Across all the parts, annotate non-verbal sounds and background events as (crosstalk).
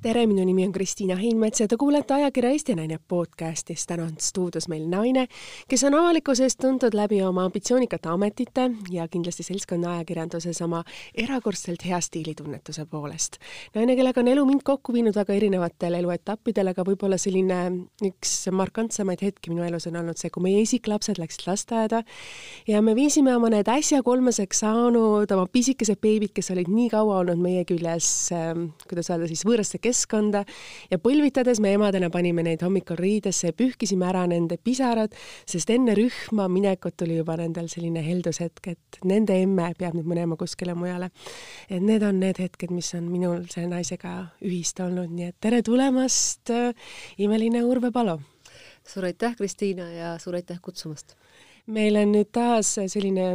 tere, minu nimi on Kristiina Heinmets ja te kuulete ajakirja Eesti Naine podcastis. täna on stuudios meil naine, kes on avalikkuse eest tuntud läbi oma ambitsioonikate ametite ja kindlasti seltskonna ajakirjanduses oma erakordselt hea stiilitunnetuse poolest. naine, kellega on elu mind kokku viinud väga erinevatel eluetappidel, aga võib-olla selline üks markantsemaid hetki minu elus on olnud see, kui meie isiklapsed läksid lasteaeda ja me viisime oma need äsja kolmeseks saanud oma pisikesed beebid, kes olid nii kaua olnud meie küljes, kuidas öelda siis, võõrasse keskkonda, keskkonda ja põlvitades me emadena panime neid hommikul riidesse ja pühkisime ära nende pisarad, sest enne rühma minekut tuli juba nendel selline heldushetk, et nende emme peab nüüd minema kuskile mujale. et need on need hetked, mis on minul selle naisega ühist olnud, nii et tere tulemast, imeline Urve Palo! suur aitäh, Kristiina, ja suur aitäh kutsumast! meil on nüüd taas selline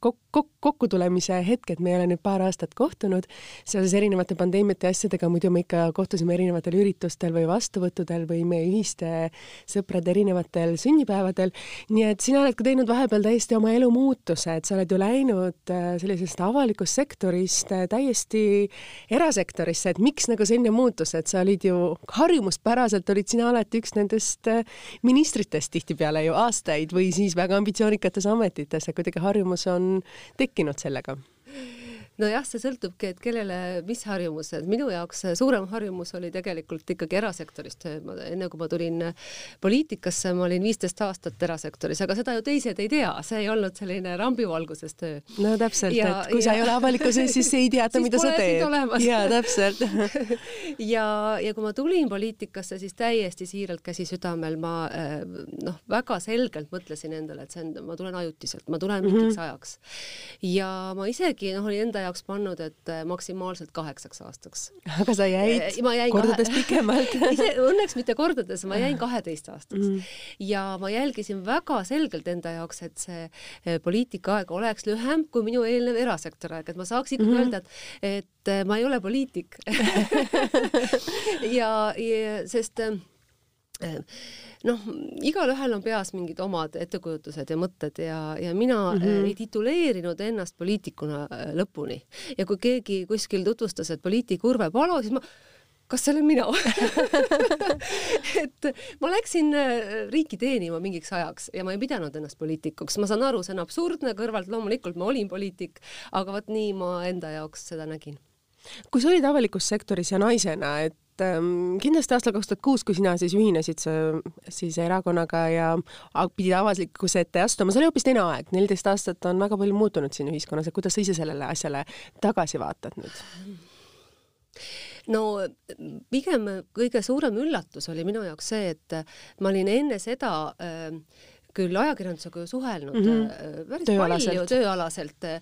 kok-, kok-, kokkutulemise hetk, et me ei ole nüüd paar aastat kohtunud seoses erinevate pandeemiate ja asjadega, muidu me ikka kohtusime erinevatel üritustel või vastuvõttudel või meie ühiste sõprade erinevatel sünnipäevadel. nii et sina oled ka teinud vahepeal täiesti oma elu muutuse, et sa oled ju läinud äh, sellisest avalikust sektorist äh, täiesti erasektorisse, et miks nagu selline muutus, et sa olid ju harjumuspäraselt olid sina alati üks nendest äh, ministritest tihtipeale ju aastaid või siis väga ambitsioonikates ametites ja kuidagi harjumus on tekkinud sellega? Nojah, see sõltubki, et kellele mis harjumused. minu jaoks suurem harjumus oli tegelikult ikkagi erasektoris töö. enne kui ma tulin poliitikasse, ma olin viisteist aastat erasektoris, aga seda ju teised ei tea, see ei olnud selline rambivalguses töö. no täpselt, et kui ja, sa ei ole avalikkuses, siis ei teata, mida sa teed. jaa, täpselt (laughs) ja, ja kui ma tulin poliitikasse, siis täiesti siiralt käsi südamel ma noh, väga selgelt mõtlesin endale, et see on, ma tulen ajutiselt, ma tulen mingiks mm -hmm. ajaks. ja ma isegi noh, olin enda jaoks pannud, et äh, maksimaalselt kaheksaks aastaks. aga sa jäid äh, jäin kordades kahe... pikemalt (laughs) ise õnneks mitte kordades, ma jäin kaheteist aastaks mm. ja ma jälgisin väga selgelt enda jaoks, et see äh, poliitikaaeg oleks lühem kui minu eelnev erasektori aeg, et ma saaks ikkagi mm -hmm. öelda, et, et ma ei ole poliitik (laughs) ja, ja sest noh, igalühel on peas mingid omad ettekujutused ja mõtted ja, ja mina mm -hmm. ei tituleerinud ennast poliitikuna äh, lõpuni. ja kui keegi kuskil tutvustas, et poliitik Urve Palo, siis ma kas see olen mina (laughs) et ma läksin äh, riiki teenima mingiks ajaks ja ma ei pidanud ennast poliitikuks, ma saan aru, see on absurdne, kõrvalt loomulikult ma olin poliitik, aga vot nii ma enda jaoks seda nägin kui sa olid avalikus sektoris ja naisena, et ähm, kindlasti aastal kaks tuhat kuus, kui sina siis ühinesid siis erakonnaga ja pidid avalikkuse ette astuma, see oli hoopis teine aeg, neliteist aastat on väga palju muutunud siin ühiskonnas, et kuidas sa ise sellele asjale tagasi vaatad nüüd? no pigem kõige suurem üllatus oli minu jaoks see, et ma olin enne seda äh, küll ajakirjandusega ju suhelnud mm -hmm. päris tööalaselt. palju tööalaselt äh,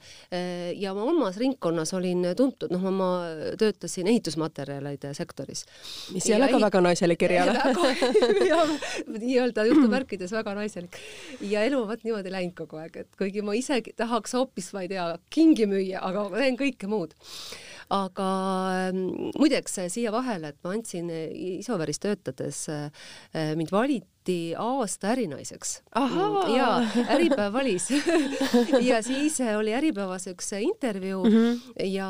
ja ma omas ringkonnas olin tuntud, noh, ma töötasin ehitusmaterjalide sektoris. mis ei ole ka väga naiselik eriala. (laughs) (laughs) nii-öelda jutumärkides väga naiselik. ja elu on vot niimoodi läinud kogu aeg, et kuigi ma ise tahaks hoopis, ma ei tea, kingi müüa, aga ma teen kõike muud aga ähm, muideks siia vahele, et ma andsin Isoveris töötades, äh, mind valiti valiti aasta ärinaiseks. ja Äripäev valis (laughs) ja siis oli Äripäevas üks intervjuu mm -hmm. ja,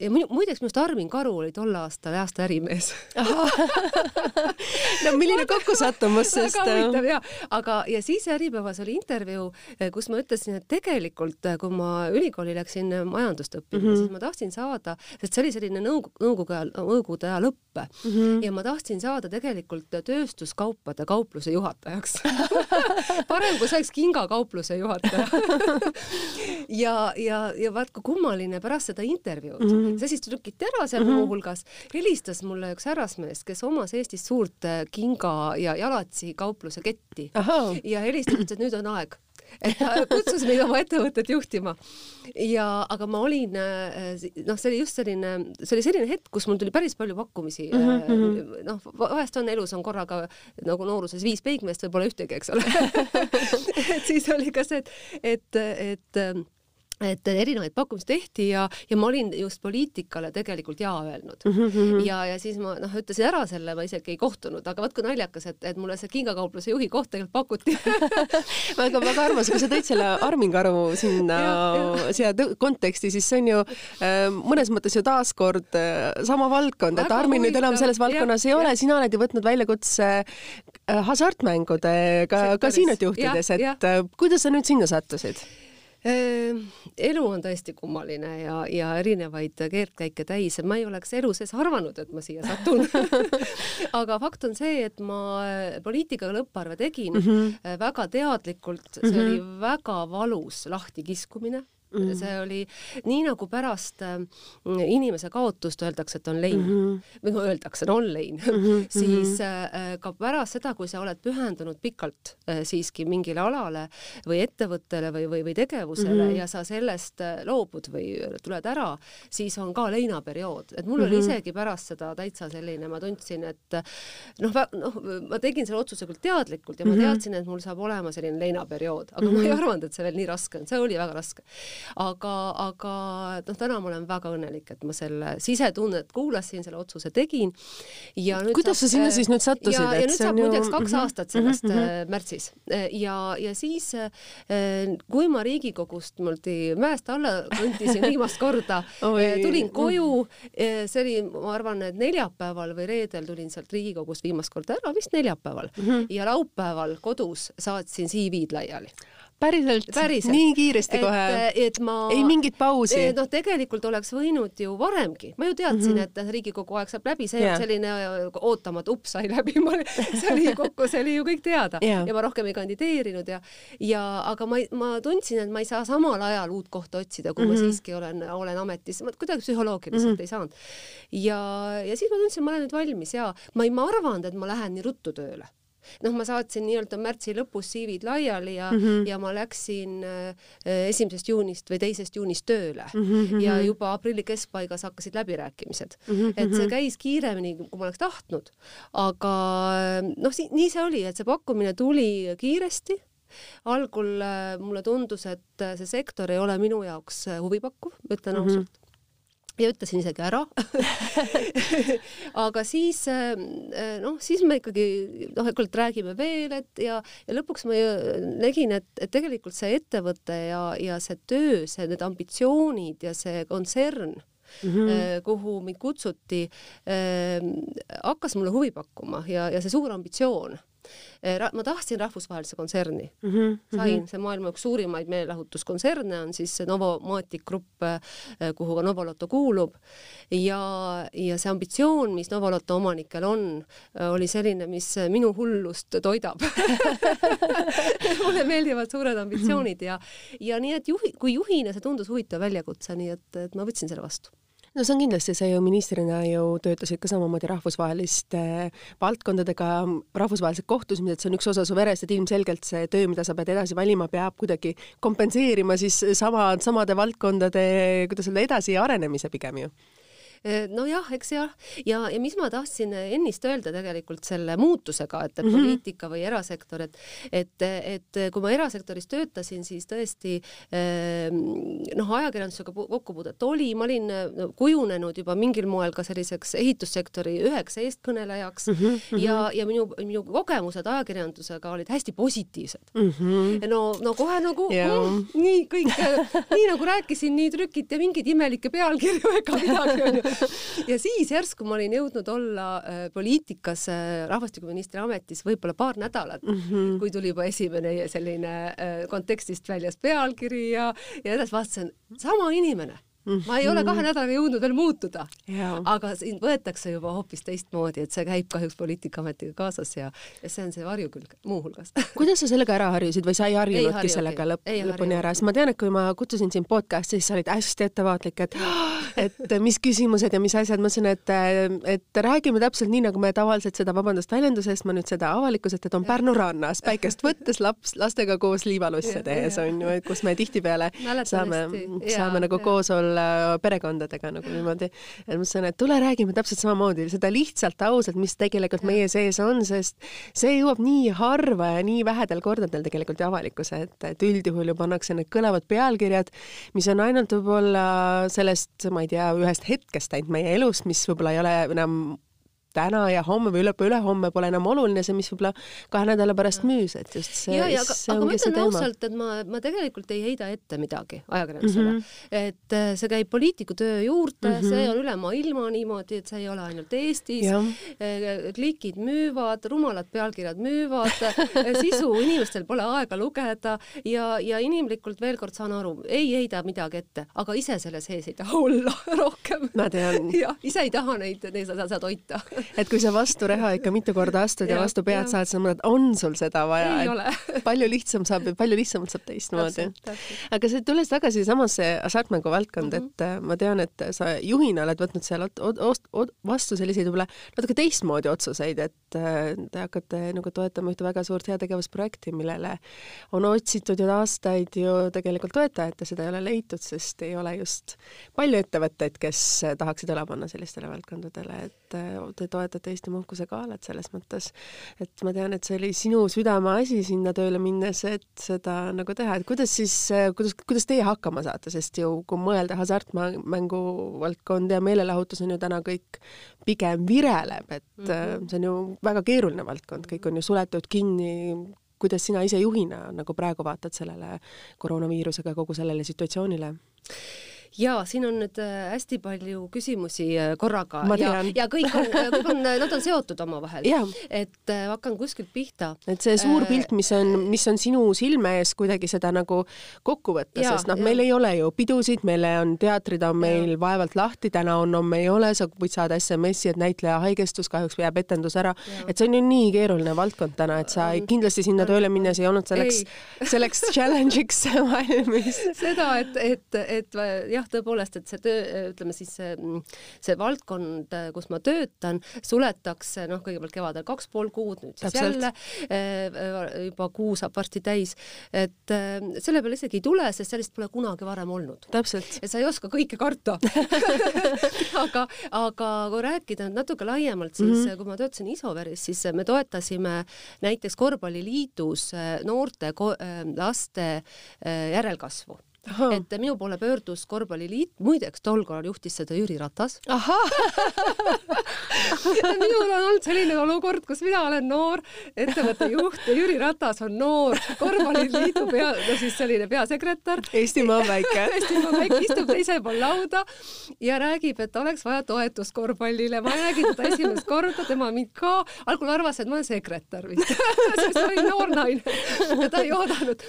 ja muideks minu arust Armin Karu oli tol aastal aasta ärimees (laughs) no milline kokkusattumus, sest väga huvitav ja, aga, ja siis Äripäevas oli intervjuu, kus ma ütlesin, et tegelikult kui ma ülikooli läksin majandust õppima mm, -hmm. siis ma tahtsin saada, sest see oli selline nõukogu, nõukogude ajal, nõukogude aja lõpp mm -hmm. ja ma tahtsin saada tegelikult tööstuskaupade kaupluse kaupluse juhatajaks (laughs) parem, kui saaks kingakaupluse juhataja (laughs) ja, ja, ja vaat kui kummaline pärast seda intervjuud mm, -hmm. see siis trükiti ära seal mm -hmm. muuhulgas, helistas mulle üks härrasmees, kes omas Eestis suurt kinga ja jalatsi kaupluse ketti Aha. ja helistas, ütles, et nüüd on aeg (laughs) kutsus meid oma ettevõtet juhtima. ja, aga ma olin, äh, noh, see oli just selline, see oli selline hetk, kus mul tuli päris palju pakkumisi mm. -hmm. noh, vahest on elus on korraga nagu nooruses viis peigmeest, võib-olla ühtegi, eks ole (laughs) (laughs) et siis oli ka see, et, et, et et erinevaid pakkumisi tehti ja, ja ma olin just poliitikale tegelikult jaa öelnud mm. -hmm. ja, ja siis ma noh, ütlesin ära selle, ma isegi ei kohtunud, aga vaat kui naljakas, et, et mulle see kingakaupluse juhi koht tegelikult pakuti väga, väga armas, kui sa tõid selle Armin Karu sinna siia konteksti, siis see on ju äh, mõnes mõttes ju taaskord äh, sama valdkond, et Armin nüüd enam selles valdkonnas ja, ei ole, sina oled ju võtnud väljakutse äh, hasartmängudega kasiinot juhtides, et ja. kuidas sa nüüd sinna sattusid? Ehm, elu on tõesti kummaline ja, ja erinevaid keerdkäike täis, ma ei oleks elu sees arvanud, et ma siia satun (laughs) aga fakt on see, et ma poliitikaga lõpparve tegin mm -hmm. väga teadlikult, see mm -hmm. oli väga valus lahtikiskumine mm. see oli nii nagu pärast äh, inimese kaotust öeldakse, et on lein mm -hmm. või no öeldakse, no on lein mm, (laughs) -hmm. siis äh, ka pärast seda, kui sa oled pühendunud pikalt äh, siiski mingile alale või ettevõttele või, või, või tegevusele mm -hmm. ja sa sellest äh, loobud või tuled ära, siis on ka leinaperiood, et mul mm -hmm. oli mhm. isegi pärast seda täitsa selline, ma tundsin, et noh, noh, ma tegin selle otsuse küll teadlikult ja ma mhm. teadsin, et mul saab olema selline leinaperiood, aga mm -hmm. ma ei mhm. arvanud, et see veel nii raske on, see oli väga raske aga, aga noh, täna ma olen väga õnnelik, et ma selle sisetunnet kuulasin, selle otsuse tegin. ja nüüd kuidas saab, sa sinna siis nüüd sattusid? ja, ja nüüd saab ju... muideks kaks mm -hmm. aastat sellest mm -hmm. märtsis ja, ja siis kui ma Riigikogust niimoodi mäest alla kõndisin (laughs) viimast korda tulin koju, see oli, ma arvan, et neljapäeval või reedel tulin sealt Riigikogust viimast korda ära, vist neljapäeval mm -hmm. ja laupäeval kodus saatsin CV-d laiali päriselt, päriselt.? nii kiiresti et, kohe? et ma ei mingit pausi? noh, tegelikult oleks võinud ju varemgi, ma ju teadsin mm, -hmm. et Riigikogu aeg saab läbi, see yeah. selline ootamatu ups sai läbi, (laughs) see oli kokku, see oli ju kõik teada yeah. ja ma rohkem ei kandideerinud ja ja aga ma, ma tundsin, et ma ei saa samal ajal uut kohta otsida, kui mm -hmm. ma mhm. siiski olen, olen ametis, ma kuidagi psühholoogiliselt mm -hmm. ei saanud. ja, ja siis ma tundsin, ma olen nüüd valmis ja ma ei, ma arvanud, et ma lähen nii ruttu tööle noh, ma saatsin nii-öelda märtsi lõpus CV-d laiali ja mm, -hmm. ja ma läksin äh, esimesest juunist või teisest juunist tööle mm -hmm. ja juba aprilli keskpaigas hakkasid läbirääkimised mm. -hmm. et see käis kiiremini, kui ma oleks tahtnud. aga noh, nii see oli, et see pakkumine tuli kiiresti algul äh, mulle tundus, et see sektor ei ole minu jaoks huvipakkuv, ütlen mm -hmm. ausalt ja ütlesin isegi ära (laughs) aga siis äh, noh, siis me ikkagi noh, et räägime veel, et ja, ja lõpuks ma nägin, et, et tegelikult see ettevõte ja, ja see töö, see, need ambitsioonid ja see kontsern Mm -hmm. kuhu mind kutsuti äh,, hakkas mulle huvi pakkuma ja, ja see suur ambitsioon Eh, ma tahtsin rahvusvahelise kontserni. Mm, -hmm. sain, see maailma üks suurimaid meelelahutuskontserne on siis Novomatic Grupp, eh, kuhu ka Novoloto kuulub. Ja, ja see ambitsioon, mis Novoloto omanikel on, eh, oli selline, mis minu hullust toidab. (laughs) Mulle meeldivad suured ambitsioonid ja, ja nii et juhi, kui juhina see tundus huvitav väljakutse, nii et, et ma võtsin selle vastu no see on kindlasti, sa ju ministrina ju töötasid ka samamoodi rahvusvaheliste valdkondadega, rahvusvahelised kohtumised, see on üks osa su verest, et ilmselgelt see töö, mida sa pead edasi valima, peab kuidagi kompenseerima siis sama, samade valdkondade, kuidas öelda, edasi arenemise pigem ju nojah, eks jah, ja, ja mis ma tahtsin ennist öelda tegelikult selle muutusega, et, mm -hmm. poliitika või erasektor, et et, et kui ma erasektoris töötasin, siis tõesti ähm, noh, ajakirjandusega kokkupuudet oli, ma olin no, kujunenud juba mingil moel ka selliseks ehitussektori üheks eestkõnelejaks mm -hmm. ja, ja minu, minu kogemused ajakirjandusega olid hästi positiivsed mm. -hmm. no, no kohe nagu yeah. mm, nii kõik, nii nagu rääkisin, nii trükiti mingeid imelikke pealkirju (laughs) ega midagi onju (laughs) ja siis järsku ma olin jõudnud olla äh, poliitikas äh, rahvastikuministri ametis võib-olla paar nädalat mm, -hmm. kui tuli juba esimene selline äh, kontekstist väljas pealkiri ja, ja edasi vaatasin, sama inimene. Ma ei ole kahe nädalaga jõudnud veel muutuda, aga sind võetakse juba hoopis teistmoodi, et see käib kahjuks Poliitikaametiga kaasas ja, ja see on see varjukülg muuhulgas. (laughs) Kuidas sa sellega ära harjusid või sa ei harjunudki harju, sellega lõpp, lõpuni ära, sest ma tean, et kui ma kutsusin sind podcast'i, siis sa olid hästi ettevaatlik, et (gasps) et mis küsimused ja mis asjad, ma ütlesin, et, et räägime täpselt nii, nagu me tavaliselt seda, vabandust väljenduse eest, ma nüüd seda avalikkuselt, et on Pärnu rannas. Päikest võttes laps, lastega koos liivalusse tehes on ju, kus me tihtipeale saame, saame nagu koos olla võib-olla perekondadega nagu niimoodi. et ma mõtlesin, et tule räägime täpselt samamoodi, seda lihtsalt ausalt, mis tegelikult meie sees on, sest see jõuab nii harva ja nii vähedel kordadel tegelikult avalikkuse ette, et üldjuhul ju pannakse need kõlavad pealkirjad, mis on ainult võib-olla sellest, ma ei tea, ühest hetkest ainult meie elust, mis võib-olla ei ole enam täna ja homme või ülehomme pole enam oluline see, mis võib-olla kahe nädala pärast müüs, et just see, ja, ja, aga, aga ma ütlen ausalt, et ma, ma tegelikult ei heida ette midagi ajakirjandusele mm. Mhm. -hmm. et äh, see käib poliitiku töö juurde mm, Mhm. -hmm. see on üle maailma niimoodi, et see ei ole ainult Eestis. Jah. klikid müüvad, rumalad pealkirjad müüvad sisu inimestel pole aega lugeda ja, ja inimlikult veel kord saan aru, ei heida midagi ette, aga ise selle sees ei taha olla (laughs) rohkem. ma tean, jah, ise ei taha neid, neid seda, seda toita. Et kui sa vastu reha ikka mitu korda astud ja Jah, vastu pead saad, siis mõtled, on sul seda vaja, ei et ole. (laughs) palju lihtsam saab ja palju lihtsamalt saab teistmoodi aga see tulles tagasi samasse hasartmängu valdkonda mm, -hmm. et äh, ma tean, et sa juhina oled võtnud seal vastu selliseid võib-olla natuke teistmoodi otsuseid, et äh, te hakkate nagu toetama ühte väga suurt heategevusprojekti, millele on otsitud ju aastaid ju tegelikult toetajat ja seda ei ole leitud, sest ei ole just palju ettevõtteid, kes äh, tahaksid õla panna sellistele valdkondadele, et te toetate Eesti Muhkuse Galat selles mõttes, et ma tean, et see oli sinu südameasi sinna tööle minnes, et seda nagu teha, et kuidas siis, kuidas, kuidas teie hakkama saate, sest ju kui mõelda hasartmängu valdkond ja meelelahutus on ju täna kõik pigem vireleb, et mm -hmm. see on ju väga keeruline valdkond, kõik on ju suletud kinni, kuidas sina ise juhina nagu praegu vaatad sellele koroonaviirusega, kogu sellele situatsioonile? Ja siin on nüüd äh, hästi palju küsimusi äh, korraga. Ja, ja kõik on, (laughs) kõik on, nad on seotud omavahel. Et äh, hakkan kuskilt pihta. et see suur Äh, pilt, mis on, mis on sinu silme ees, kuidagi seda nagu kokku võtta, sest noh, meil ei ole ju pidusid, meil on teatrid on meil vaevalt lahti, täna on, homme ei ole, sa võid saada SMS-i, et näitleja haigestus, kahjuks jääb etendus ära. et see on ju nii keeruline valdkond täna, et sa ei, kindlasti sinna tööle minnes ei olnud selleks, selleks (laughs) challenge'iks (laughs) valmis. seda, et, et, et jah, tõepoolest, et see töö, ütleme siis see, see valdkond, kus ma töötan, suletakse noh, kõigepealt kevadel kaks pool kuud, nüüd siis Täpselt. jälle eh, juba kuu saab varsti täis, et eh, selle peale isegi ei tule, sest sellist pole kunagi varem olnud täpselt. ja sa ei oska kõike karta (laughs) aga, aga kui rääkida nüüd natuke laiemalt, siis mm -hmm. kui ma töötasin Isoveris, siis me toetasime näiteks Korvpalliliidus eh, noorte ko laste järelkasvu. Et minu poole pöördus Korvpalliliit, muideks tol korral juhtis seda Jüri Ratas. minul on olnud selline olukord, kus mina olen noor ettevõtte juht ja Jüri Ratas on noor Korvpalliliidu pea, no siis selline peasekretär Eestimaa on väike. (laughs) Eestimaa väike istub teisel pool lauda ja räägib, et oleks vaja toetust korvpallile. ma nägin teda esimest korda, tema mind ka. algul arvas, et ma olen sekretär vist (laughs) sest ma olin noor naine ja ta ei oodanud.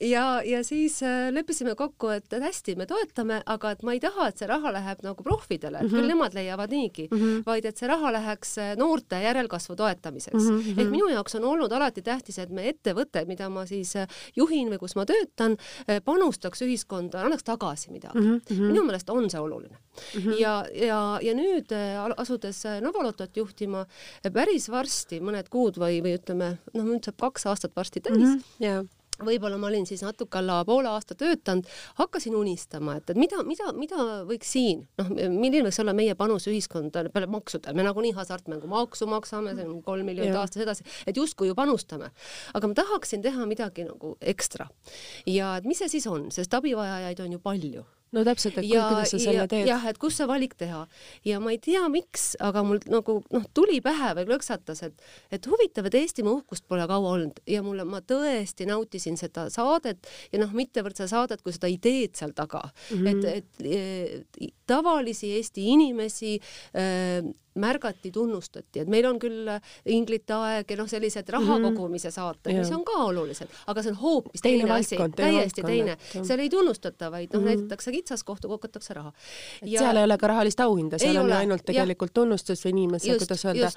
ja, ja siis äh, leppisime kokku, et et hästi, me toetame, aga et ma ei taha, et see raha läheb nagu proffidele, et küll nemad leiavad niigi, vaid et see raha läheks äh, noorte järelkasvu toetamiseks. ehk minu jaoks on olnud alati tähtis, et me ettevõte, mida ma siis äh, juhin või kus ma töötan, panustaks ühiskonda, annaks tagasi midagi mm. -hmm. minu meelest on see oluline mm. -hmm. ja, ja, ja nüüd äh, asudes äh, Novolotot juhtima, äh, päris varsti, mõned kuud või, või ütleme, noh, nüüd saab kaks aastat varsti täis mm. -hmm jaa. Võib-olla ma olin siis natuke alla poole aasta töötanud, hakkasin unistama, et, et mida, mida, mida võiks siin, noh, milline võiks olla meie panus ühiskonda peale maksude, me nagunii hasartmängumaksu maksame, see on kolm miljonit aastas edasi, et justkui ju panustame. aga ma tahaksin teha midagi nagu ekstra. ja et mis see siis on, sest abivajajaid on ju palju no täpselt, et ja, kuidas sa selle teed. jah, et kus see valik teha ja ma ei tea, miks, aga mul nagu noh, tuli pähe või klõksatas, et, et huvitav, et Eestimaa uhkust pole kaua olnud ja mulle, ma tõesti nautisin seda saadet ja noh, mittevõrd seda saadet kui seda ideed seal taga mm, Mhm. -hmm. et, et e, tavalisi Eesti inimesi äh, märgati, tunnustati, et meil on küll Inglite aeg ja noh, sellised raha kogumise saated, mis Mhm. Jaa. on ka olulised, aga see on hoopis Teine teine, asi, täiesti valdkond, teine et seal ei tunnustata, vaid noh Mhm. mm -hmm. näidatakse kitsaskohta, kogutakse raha. et ja, seal ei ole ka rahalist auhinda, seal Ei on ole, ainult tegelikult tunnustus või inimese, kuidas öelda,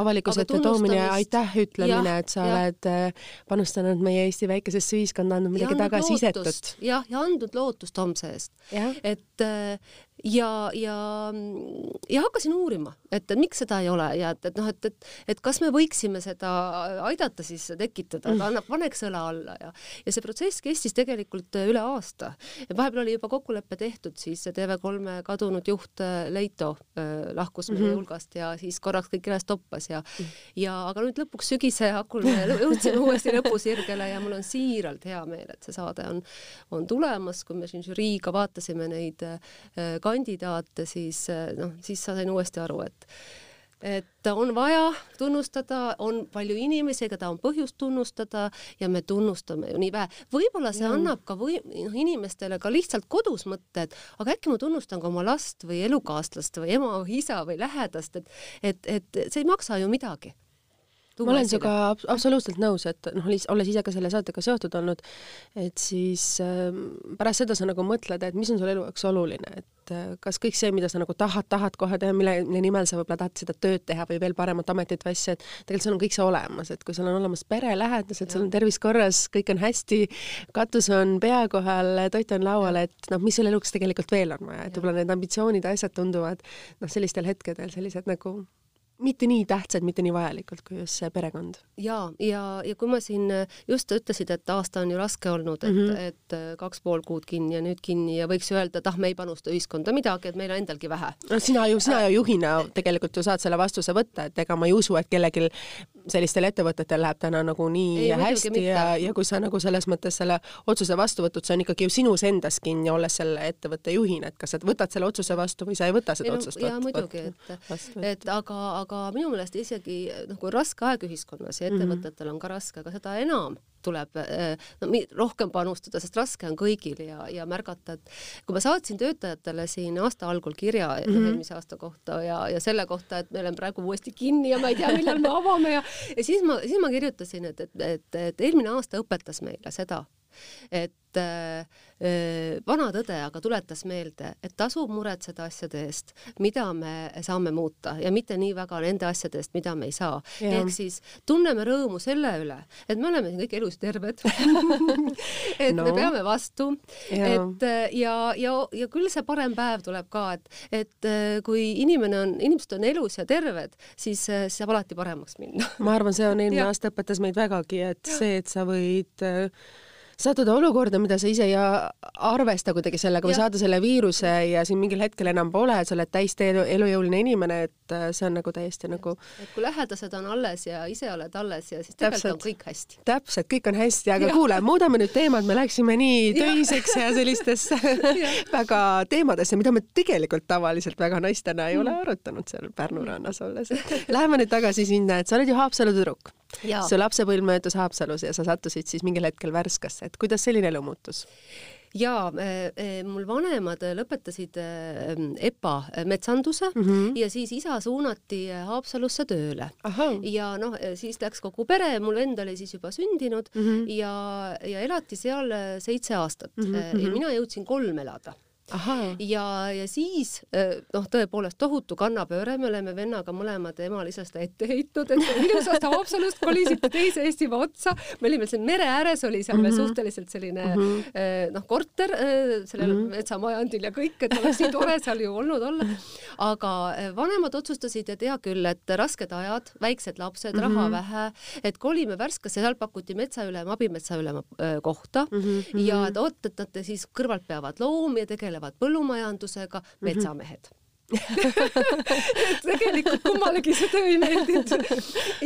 avalikkuse ette toomine ja tunnustamist- aitäh ütlemine, et sa jah. oled äh, panustanud meie Eesti väikesesse ühiskonda, andnud midagi Ja tagasisetut. lootust. jah, ja andnud lootust homse eest. Et, äh, ja, ja, ja hakkasin uurima, et miks seda ei ole ja et, et noh, et, et, et kas me võiksime seda aidata siis tekitada, ta annab, paneks õla alla ja, ja see protsess kestis tegelikult üle aasta. vahepeal oli juba kokkulepe tehtud, siis TV3 kadunud juht äh, Leito äh, lahkus meie mm -hmm. hulgast ja siis korraks kõik üles toppas ja mm, -hmm. ja aga nüüd lõpuks sügise hakul me (laughs) jõudsime uuesti lõpusirgele ja mul on siiralt hea meel, et see saade on, on tulemas, kui me siin žüriiga vaatasime neid äh, kandidaate, siis noh, siis sain uuesti aru, et et on vaja tunnustada, on palju inimesi, keda on põhjust tunnustada ja me tunnustame ju nii vähe. võib-olla see ja. annab ka või noh, inimestele ka lihtsalt kodus mõtte, et aga äkki ma tunnustan ka oma last või elukaaslast või ema või isa või lähedast, et et, et see ei maksa ju midagi ma olen sinuga absoluutselt nõus, et noh, olles ise ka selle saatega seotud olnud, et siis äh, pärast seda sa nagu mõtled, et mis on sul elu jaoks oluline, et äh, kas kõik see, mida sa nagu tahad, tahad kohe teha, mille, mille nimel sa võib-olla tahad seda tööd teha või veel paremat ametit või asja, et tegelikult sul on kõik see olemas, et kui sul on olemas pere, lähedased, sul on tervis korras, kõik on hästi, katus on pea kohal, toit on laual, et noh, mis sul eluks tegelikult veel on vaja, et võib-olla need ambitsioonid ja asjad tunduvad noh, sellistel hetkedel sellised nagu mitte nii tähtsad, mitte nii vajalikud kui just see perekond. ja, ja, ja kui ma siin just ütlesid, et aasta on ju raske olnud, et mm, -hmm. et kaks pool kuud kinni ja nüüd kinni ja võiks öelda, et ah, me ei panusta ühiskonda midagi, et meil on endalgi vähe. no sina ju, sina ju juhina tegelikult ju saad selle vastuse võtta, et ega ma ei usu, et kellelgi sellistel ettevõtetel läheb täna nagu nii ei, hästi ja, ja kui sa nagu selles mõttes selle otsuse vastu võtud, see on ikkagi ju sinus endas kinni, olles selle ettevõtte juhina, et kas sa võtad selle otsuse vastu või sa ei võta seda ei, otsust no, jaa, muidugi, et, et aga, aga minu meelest isegi kui raske aeg ühiskonnas ja mhm. ettevõtetel on ka raske, aga seda enam tuleb eh, no, rohkem panustada, sest raske on kõigil ja, ja märgata, et kui ma saatsin töötajatele siin aasta algul kirja mm -hmm. eelmise aasta kohta ja, ja selle kohta, et me oleme praegu uuesti kinni ja ma ei tea, millal me avame ja, ja siis ma, siis ma kirjutasin, et, et, et, et eelmine aasta õpetas meile seda, et äh, äh, vana tõde aga tuletas meelde, et tasub muretseda asjade eest, mida me saame muuta ja mitte nii väga nende asjade eest, mida me ei saa. ehk siis tunneme rõõmu selle üle, et me oleme siin kõik elus terved. (laughs) Et no. me peame vastu, et äh, ja, ja, ja küll see parem päev tuleb ka, et, et äh, kui inimene on, inimesed on elus ja terved, siis saab alati paremaks minna. Ma arvan, see on eelmine (laughs) aasta õpetas meid vägagi, et see, et sa võid äh, sattuda olukorda, mida sa ise ei arvesta kuidagi sellega või saada selle viiruse ja siin mingil hetkel enam pole, sa oled täiesti elu, elujõuline inimene, et äh, see on nagu täiesti nagu et kui lähedased on alles ja ise oled alles ja siis tegelikult on kõik hästi. täpselt, kõik on hästi, aga ja. kuule, muudame nüüd teemat, me läksime nii töiseks ja, ja sellistesse (laughs) väga teemadesse, mida me tegelikult tavaliselt väga naistena ei ole mm. arutanud seal Pärnu rannas olles. Läheme nüüd tagasi sinna, et sa oled ju Haapsalu tüdruk. Su lapsepõlv möödus Haapsalus ja sa sattusid siis mingil hetkel Värskasse et kuidas selline elu muutus? jaa äh,, äh, mul vanemad lõpetasid äh, EPA metsanduse mm -hmm. ja siis isa suunati Haapsalusse tööle. ja noh, siis läks kogu pere, mul vend oli siis juba sündinud mm -hmm. ja, ja elati seal seitse aastat mm. -hmm. ja mina jõudsin kolm elada ja, ja siis eh, noh, tõepoolest tohutu kannapööre, me oleme vennaga mõlemad emalisest ette heitnud, et ilusast Haapsalust kolisite teise Eestimaa otsa. me olime seal mere ääres, oli seal veel mm -hmm. suhteliselt selline mm -hmm. noh, korter eh, sellel mm -hmm. metsamajandil ja kõik, et oleks nii tore seal ju olnud olla. aga vanemad otsustasid, et hea küll, et rasked ajad, väiksed lapsed mm, -hmm. raha vähe, et kolime Värskasse, seal pakuti metsaülema, abimetsaülema kohta mm -hmm. ja et oot, et nad siis kõrvalt peavad loomi ja tegelevad tegelevad põllumajandusega mhm. metsamehed. Et (laughs) tegelikult kummalegi see töö ei meeldinud.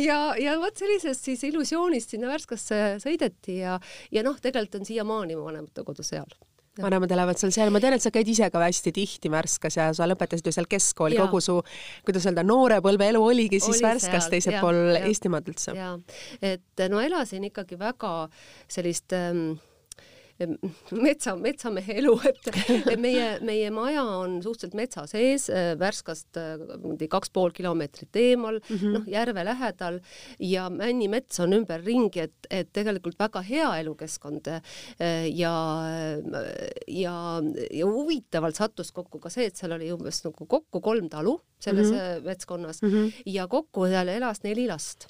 ja, ja vot sellisest siis illusioonist sinna Värskasse sõideti ja, ja noh, tegelikult on siiamaani mu vanemate kodu seal vanemad elavad seal seal, ma tean, et sa käid ise ka hästi tihti Värskas ja sa lõpetasid ju seal keskkooli, kogu su, kuidas öelda, noorepõlve elu oligi siis Oli Värskas teisel pool Eestimaad üldse. et no elasin ikkagi väga sellist ähm, metsa, metsamehe elu, et meie, meie maja on suhteliselt metsa sees, äh, Värskast äh, kaks pool kilomeetrit eemal mm -hmm., noh, järve lähedal ja männimets on ümberringi, et, et tegelikult väga hea elukeskkond äh, ja, ja, ja huvitavalt sattus kokku ka see, et seal oli umbes nagu kokku kolm talu selles mm -hmm. metskonnas mm -hmm. ja kokku seal elas neli last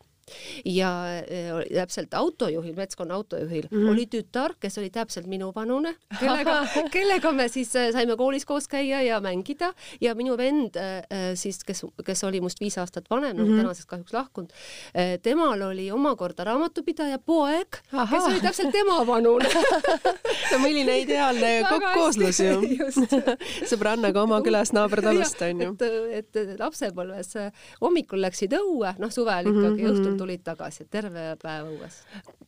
ja äh, täpselt autojuhil, metskonna autojuhil mm -hmm. oli tütar, kes oli täpselt minuvanune, (laughs) kellega, (laughs) kellega me siis äh, saime koolis koos käia ja mängida ja minu vend siis, kes, kes oli must viis aastat vanem mm, -hmm. tänaseks kahjuks lahkunud, temal oli omakorda raamatupidaja poeg, kes oli täpselt tema vanune (laughs) no milline ideaalne kooslus ju. sõbrannaga oma külast naabertalust onju. et, et lapsepõlves hommikul läksid õue, noh suvel ikkagi mm -hmm. õhtul tulid tagasi, terve päev õues.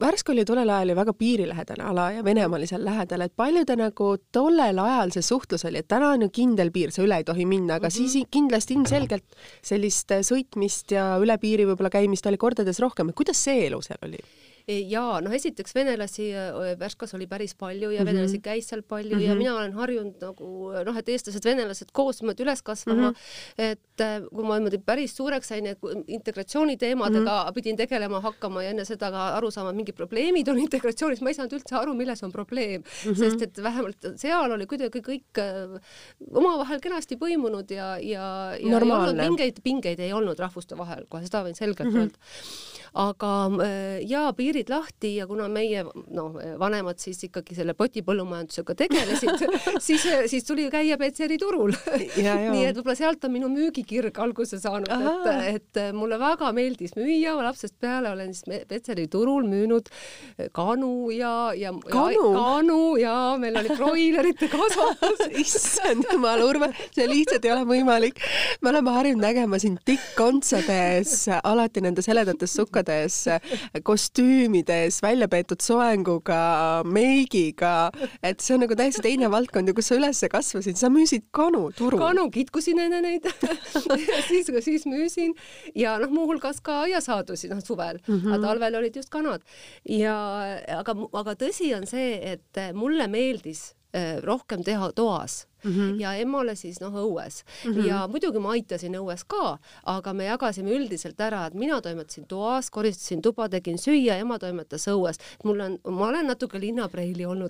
Värsk oli tollel ajal ju väga piirilähedane ala ja Venemaa oli seal lähedal, et palju te nagu tollel ajal see suhtlus oli, et täna on ju kindel piir, sa üle ei tohi minna, aga mm -hmm. siis kindlasti ilmselgelt sellist sõitmist ja üle piiri võib-olla käimist oli kordades rohkem, et kuidas see elu seal oli? Ja noh, esiteks venelasi Värskas oli päris palju ja mm -hmm. venelasi käis seal palju mm -hmm. ja mhm. mina olen harjunud nagu noh, et eestlased, venelased koos niimoodi üles kasvama mm, -hmm. et äh, kui ma niimoodi päris suureks sain, et integratsiooniteemadega mm -hmm. pidin tegelema hakkama ja enne seda ka aru saama, mingid probleemid on integratsioonis, ma ei saanud üldse aru, milles on probleem mm, -hmm. sest et vähemalt seal oli kuidagi kõik äh, omavahel kenasti põimunud ja, ja, ja Normaalne. ei olnud mingeid pingeid ei olnud rahvuste vahel, kohe seda võin selgelt mm -hmm. öelda aga äh, jaa, piirid lahti ja kuna meie noh, vanemad siis ikkagi selle potipõllumajandusega tegelesid (laughs) siis, siis tuli käia Petseri turul. Nii et võib-olla sealt on minu müügikirg alguse saanud, et, et mulle väga meeldis müüa, lapsest peale olen siis Petseri turul müünud kanu ja, ja kanu, ja, kanu? ja meil oli broilerite kasvatus. (laughs) Issand jumal, Urve, see lihtsalt ei ole võimalik. me oleme harjunud nägema sind tikkontsades alati nendes heledates sukkades igades kostüümides, välja peetud soenguga, meigiga, et see on nagu täiesti teine valdkond ja kus sa üles kasvasid, sa müüsid kanu turul. kanu, kitkusin enne neid. (laughs) Siis, siis müüsin. Ja noh, muuhulgas ka aiasaadusi, noh suvel. Mm, -hmm. aga talvel olid just kanad. Ja aga, aga tõsi on see, et mulle meeldis eh, rohkem teha toas mm -hmm. ja emale siis noh, õues mm. -hmm. ja muidugi ma aitasin õues ka, aga me jagasime üldiselt ära, et mina toimetasin toas, koristasin tuba, tegin süüa, ema toimetas õues. mul on, ma olen natuke linnapreili olnud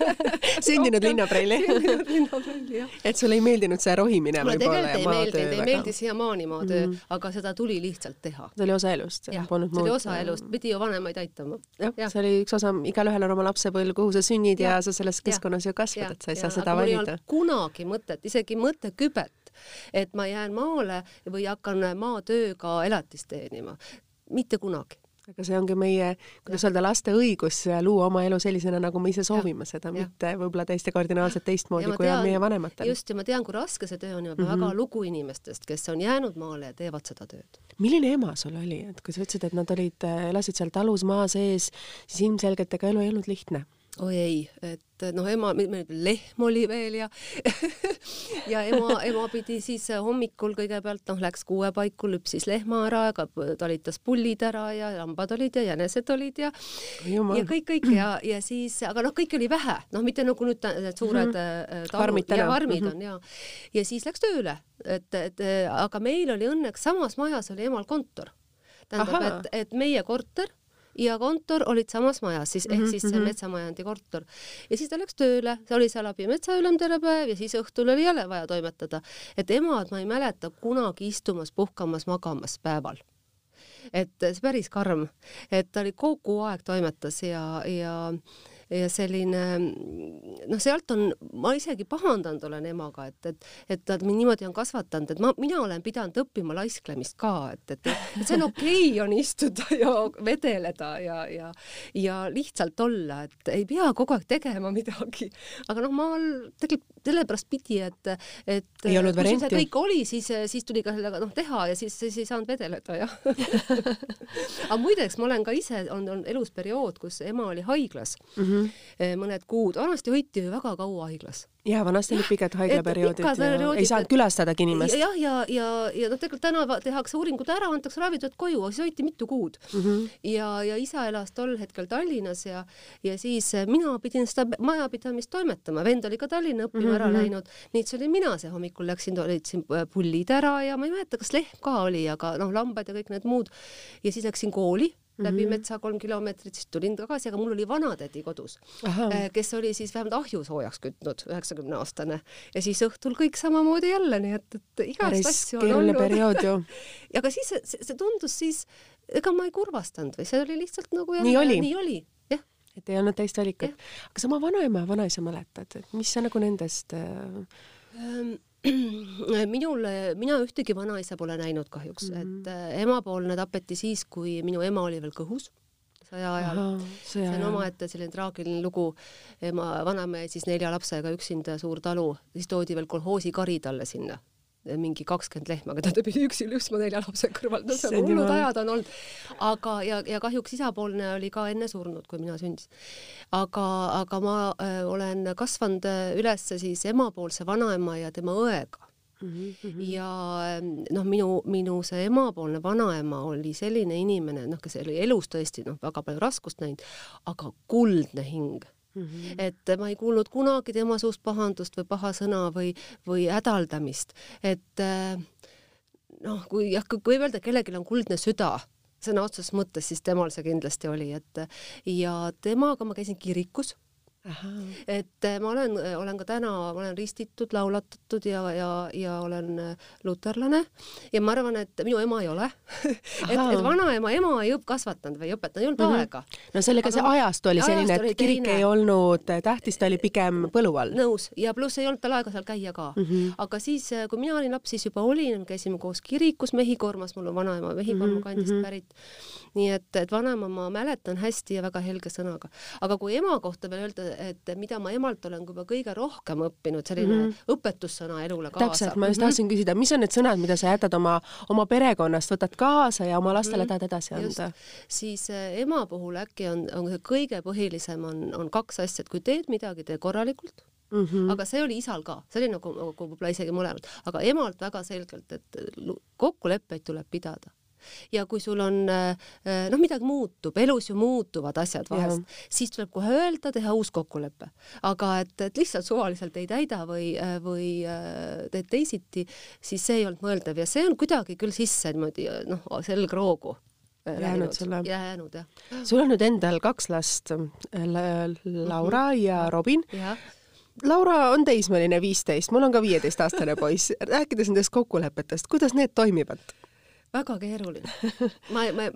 (laughs) sündinud linnapreili sündinud linnapreili, jah. et sulle ei meeldinud see rohimine tegelikult ei meeldinud, ei meeldi siiamaani maatöö mm, -hmm. aga seda tuli lihtsalt teha. see oli osa elust. jah, see oli osa elust, pidi ju vanemaid aitama. jah ja., see oli üks osa, igalühel on oma lapsepõlv, kuhu sa sünnid ja, ja sa selles keskkonnas ju kasvad, et sa ei saa seda valida kunagi mõtet, isegi mõttekübet, et ma jään maale või hakkan maatööga elatist teenima. mitte kunagi aga see ongi meie, kuidas öelda, laste õigus luua oma elu sellisena, nagu me ise soovime ja. seda, mitte võib-olla täiesti kardinaalselt teistmoodi, kui tean, on meie vanematel. just, ja ma tean, kui raske see töö on ja ma mm -hmm. väga lugu inimestest, kes on jäänud maale ja teevad seda tööd. milline ema sul oli, et kui sa ütlesid, et nad olid, elasid seal talus maa sees, siis ilmselgelt ega elu ei olnud lihtne oi ei, et noh, ema, meil lehm oli veel ja (laughs) ja ema, ema pidi siis hommikul kõigepealt noh, läks kuue paiku, lüpsis lehma ära, talitas pullid ära ja lambad olid ja jänesed olid ja Jumal. ja kõik, kõik ja, ja siis, aga noh, kõike oli vähe, noh, mitte nagu nüüd need suured mm -hmm. farmid ja farmid mm -hmm. on ja, ja siis läks tööle, et, et aga meil oli õnneks samas majas oli emal kontor tähendab, et, et meie korter ja kontor olid samas majas siis ehk -hmm. siis see mhm. metsamajandi korter ja siis ta läks tööle, ta oli seal abimetsaülem terve päev ja siis õhtul oli jälle vaja toimetada, et emad ma ei mäleta kunagi istumas, puhkamas, magamas päeval et see päris karm, et ta oli kogu aeg toimetas ja, ja ja selline noh, sealt on, ma isegi pahandanud olen emaga, et, et, et ta mind niimoodi on kasvatanud, et ma, mina olen pidanud õppima laisklemist ka, et, et, et see on okei okay, on istuda ja vedeleda ja, ja, ja lihtsalt olla, et ei pea kogu aeg tegema midagi. aga noh, ma tegelikult sellepärast pidi, et, et ei olnud varianti. kõik oli, siis, siis tuli ka sellega noh, teha ja siis, siis ei saanud vedeleda jah (laughs) aga muideks ma olen ka ise, on, on elus periood, kus ema oli haiglas mm. -hmm -hmm. mõned kuud, vanasti hoiti ju väga kaua haiglas ja vanasti olid pikad haiglaperioodid ei saanud külastadagi inimest. jah, ja, ja, ja, ja noh, tegelikult täna tehakse uuringud ära, antakse ravitööd koju, aga siis hoiti mitu kuud mm. -hmm. ja, ja isa elas tol hetkel Tallinnas ja, ja siis eh, mina pidin seda majapidamist toimetama, vend oli ka Tallinna õppima mm -hmm. ära läinud, nii et see olin mina, see hommikul läksin, olid siin pullid ära ja ma ei mäleta, kas lehm ka oli, aga noh, lambad ja kõik need muud. ja siis läksin kooli läbi mm -hmm. metsa kolm kilomeetrit, siis tulin tagasi, aga mul oli vanatädi kodus, äh, kes oli siis vähemalt ahju soojaks kütnud, üheksakümne aastane ja siis õhtul kõik samamoodi jälle, nii et, et igast asju on olnud. aga (laughs) siis see, see tundus siis ega ma ei kurvastanud või see oli lihtsalt nagu jälle, nii oli, nii oli, jah. et ei olnud teist valikut. aga sa oma vanaema ja vanaisa mäletad, et mis sa nagu nendest äh... (clears throat) minul, mina ühtegi vanaisa pole näinud kahjuks mm, -hmm. et äh, emapoolne tapeti siis, kui minu ema oli veel kõhus sõja ajal. see on omaette selline traagiline lugu. ema, vanaema jäi siis nelja lapsega üksinda, suur talu, siis toodi veel kolhoosikari talle sinna mingi kakskümmend lehma, keda ta pidi (laughs) üksi lüpsma nelja lapse kõrval, no on hullud ajad on olnud. aga, ja, ja kahjuks isapoolne oli ka enne surnud, kui mina sündisin. aga, aga ma äh, olen kasvanud äh, üles siis emapoolse vanaema ja tema õega Mm -hmm. ja ähm, noh, minu, minu see emapoolne vanaema oli selline inimene, noh, kes oli elus tõesti noh, väga palju raskust näinud, aga kuldne hing Mm -hmm. et ma ei kuulnud kunagi tema suust pahandust või paha sõna või, või hädaldamist, et äh, noh, kui jah, kui öelda, kellelgi on kuldne süda, sõna otseses mõttes, siis temal see kindlasti oli, et ja temaga ma käisin kirikus et eh, ma olen, eh, olen ka täna, ma olen ristitud, laulatatud ja, ja, ja olen eh, luterlane ja ma arvan, et minu ema ei ole (laughs) et, et vanaema, ema ei kasvatanud või õpetanud, ei olnud mm -hmm. aega. no sellega Aga, see ajastu oli selline, et oli kirik teine. ei olnud tähtis, ta oli pigem põlu all. nõus, ja pluss ei olnud tal aega seal käia ka mm. -hmm. aga siis, kui mina olin laps, siis juba olin, käisime koos kirikus Mehhikormas, mul on vanaema Mehhikorma mm -hmm. kandist mhm. pärit. nii et, et vanaema ma mäletan hästi ja väga helge sõnaga. aga kui ema kohta veel öelda, et mida ma emalt olen juba kõige rohkem õppinud, selline mm -hmm. õpetussõna elule kaasa. täpselt, ma just tahtsin -hmm. küsida, mis on need sõnad, mida sa jätad oma, oma perekonnast, võtad kaasa ja oma lastele mm -hmm. tahad edasi anda? siis äh, ema puhul äkki on, on kõige põhilisem on, on kaks asja, et kui teed midagi, tee korralikult Mm -hmm. aga see oli isal ka, see oli nagu, nagu võib-olla isegi mõlemad, aga emalt väga selgelt, et kokkuleppeid tuleb pidada ja kui sul on äh, äh, noh, midagi muutub, elus ju muutuvad asjad vahest, siis tuleb kohe öelda, teha uus kokkulepe. aga et, et lihtsalt suvaliselt ei täida või, äh, või teed teisiti, siis see ei olnud mõeldav ja see on kuidagi küll sisse niimoodi noh, selgroogu jäänud sulle? jäänud jah. sul on nüüd endal kaks last, Laura mhm. ja Robin. Laura on teismeline, viisteist, mul on ka viieteistaastane poiss. rääkides nendest kokkulepetest, kuidas need toimivad? Väga keeruline. ma, ma,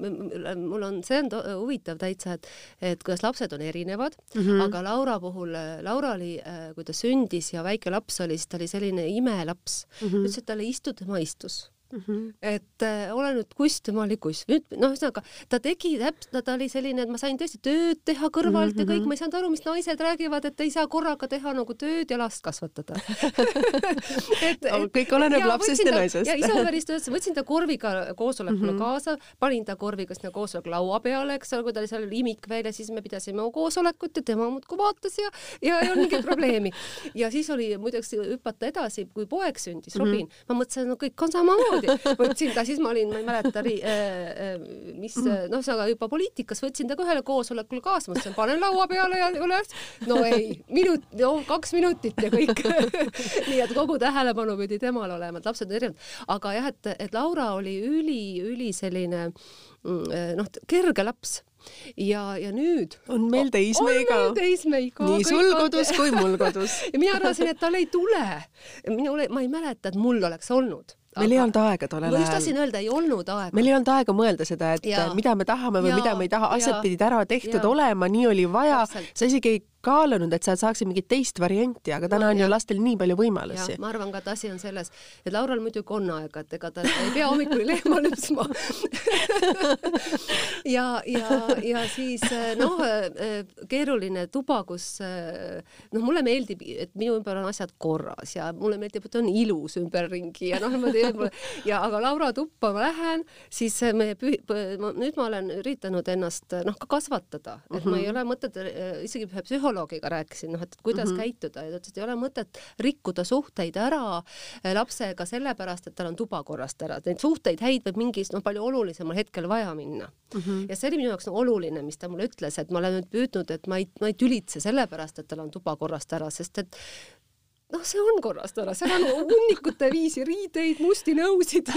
mul on, see on huvitav täitsa, et, et kuidas lapsed on erinevad mm, -hmm. aga Laura puhul, Laura oli, kui ta sündis ja väike laps oli, siis ta oli selline imelaps mm. -hmm. ütles, et talle istu, tema istus Mm -hmm. et äh, ole nüüd kuss, tema oli kuss. nüüd noh, ühesõnaga ta tegi täpselt, ta oli selline, et ma sain tõesti tööd teha kõrvalt mm -hmm. ja kõik, mhm. ma ei saanud aru, mis naised räägivad, et ei saa korraga teha nagu tööd ja last kasvatada (laughs) et, et kõik oleneb lapsest ja naisest. ja Isavärist öeldes võtsin ta korviga koosolekule mm -hmm. kaasa, panin ta korviga sinna koosoleku laua peale, eks ole, kui ta oli seal imik veel ja siis me pidasime koosolekut ja tema muudkui vaatas ja, ja ei olnud mingit probleemi. ja siis oli muideks hüpata edasi, kui poeg sündis, Robin mm, -hmm. ma mõtlesin, no kõik on samamoodi samamoodi võtsin ta, siis ma olin, ma ei mäleta, äh, äh, mis noh, ühesõnaga juba poliitikas võtsin ta ka ühele koosolekule kaasa, mõtlesin, panen laua peale ja üles. no ei, minut, no kaks minutit ja kõik (laughs) nii et kogu tähelepanu pidi temal olema, et lapsed on erinevad. aga jah, et, et Laura oli üli-üli selline mm, äh, noh, kerge laps ja, ja nüüd on meil teismeiga. on meil teismeiga. nii sul kodus kui mul kodus (laughs) ja mina arvasin, et tal ei tule. minul, ma ei mäleta, et mul oleks olnud meil ei olnud aega tollel ajal. ma just tahtsin öelda, ei olnud aega. meil ei olnud aega mõelda seda, et ja. mida me tahame või ja. mida me ei taha, asjad ja. pidid ära tehtud ja. olema, nii oli vaja. sa isegi ei kaalunud, et sa saaksid mingit teist varianti, aga täna no, on ju lastel nii palju võimalusi. ma arvan ka, et asi on selles, et Laural muidugi on aega, et ega ta ei pea hommikul lehma lüpsma (laughs) ja, ja, ja siis noh, keeruline tuba, kus noh, mulle meeldib, et minu ümber on asjad korras ja mulle meeldib, et on ilus ümberringi ja noh, niimoodi ja aga Laura tuppa ma lähen, siis me pühi-, nüüd ma olen üritanud ennast noh, ka kasvatada, et mm -hmm. ma ei mhm. ole mõtet isegi ühe psühholoogi psühholoogiga rääkisin, noh, et kuidas mm -hmm. käituda ja ta ütles, et ei ole mõtet rikkuda suhteid ära eh, lapsega sellepärast, et tal on tuba korrast ära, et neid suhteid häid võib mingis noh, palju olulisemal hetkel vaja minna mm. -hmm. ja see oli minu jaoks no, oluline, mis ta mulle ütles, et ma olen nüüd püüdnud, et ma ei, ma ei tülitse sellepärast, et tal on tuba korrast ära, sest et noh, see on korrast ära, seal on hunnikute viisi riideid, musti nõusid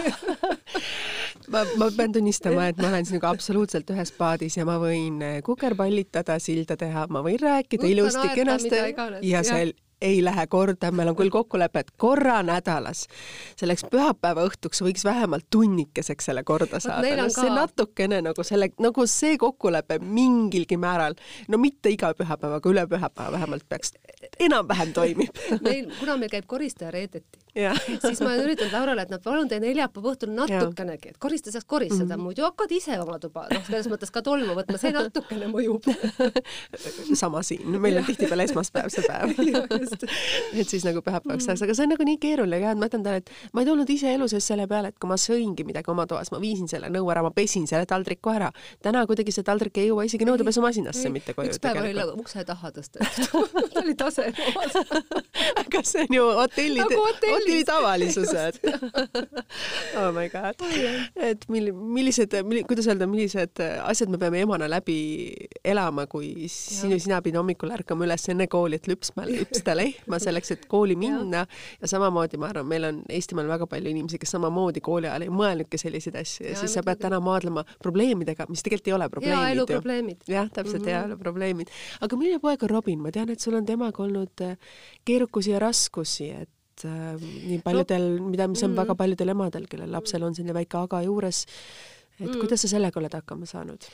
(laughs) ma, ma pean tunnistama, et ma olen sinuga absoluutselt ühes paadis ja ma võin kukerpallitada, silda teha, ma võin rääkida Võtta ilusti, kenasti ja, seal ei lähe korda, meil on küll kokkulepe, et korra nädalas selleks pühapäeva õhtuks võiks vähemalt tunnikeseks selle korda saada. No, see natukene nagu selle, nagu see kokkulepe mingilgi määral, no mitte iga pühapäev, aga üle pühapäeva vähemalt peaks, enam-vähem toimib meil, kuna meil käib koristaja reedeti siis ma olen üritanud Laurale, et no palun tee neljapäeva õhtul natukenegi, et korista saaks koristada mm, -hmm. muidu hakkad ise oma tuba, noh, selles mõttes ka tolmu võtma, see natukene mõjub. (laughs) Sama siin, meil on tihtipeale esmaspäev see päev. (laughs) Et siis nagu pühapäevaks ajaks, aga see on nagu nii keeruline ka, et ma ütlen talle, et ma ei tulnud ise elu sees selle peale, et kui ma sõingi midagi oma toas, ma viisin selle nõu ära, ma pesin selle taldriku ära. täna kuidagi see taldrik ei jõua isegi nõudepesumasinasse mitte koju. üks päev oli nagu ukse taha tõstetud. Ta (laughs) oli tase aga see on ju hotelli nagu hotelli hotelli tavalisused oh my god. et mil-, millised milli,, kuidas öelda, millised asjad me peame emana läbi elama, kui sinu, sina pidid hommikul ärkama üles enne kooli, et lüpsma, lüpsta lehma selleks, et kooli minna ja, ja samamoodi ma arvan, meil on Eestimaal väga palju inimesi, kes samamoodi kooli ajal ei mõelnudki selliseid asju ja, ja siis sa pead täna maadlema probleemidega, mis tegelikult ei ole probleemid. heaelu probleemid. jah, täpselt mm -hmm. heaelu probleemid. aga milline poeg on Robin, ma tean, et sul on temaga olnud äh, keerukusi ja raskusi, et et äh, nii paljudel no,, mida, mis on mm. väga paljudel emadel, kellel lapsel on selline väike aga juures, et mm. kuidas sa sellega oled hakkama saanud?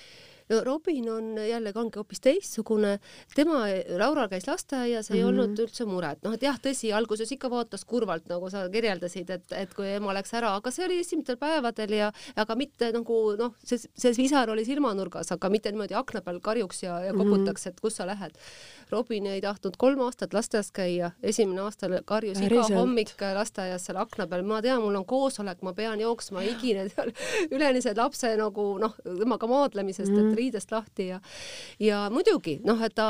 Robin on jällegi ongi hoopis teistsugune, tema, Laura käis lasteaias, ei mm -hmm. olnud üldse muret, noh et jah, tõsi, alguses ikka vaatas kurvalt, nagu sa kirjeldasid, et, et kui ema läks ära, aga see oli esimestel päevadel ja aga mitte nagu noh, see, see visar oli silmanurgas, aga mitte niimoodi akna peal karjuks ja, ja koputaks, et kus sa lähed. Robin ei tahtnud kolm aastat lasteaias käia, esimene aasta karjus iga hommik lasteaias seal akna peal, ma tean, mul on koosolek, ma pean jooksma higine seal üleni see lapse nagu noh, temaga maadlemisest et mhm. Riidest lahti ja ja muidugi noh, et ta,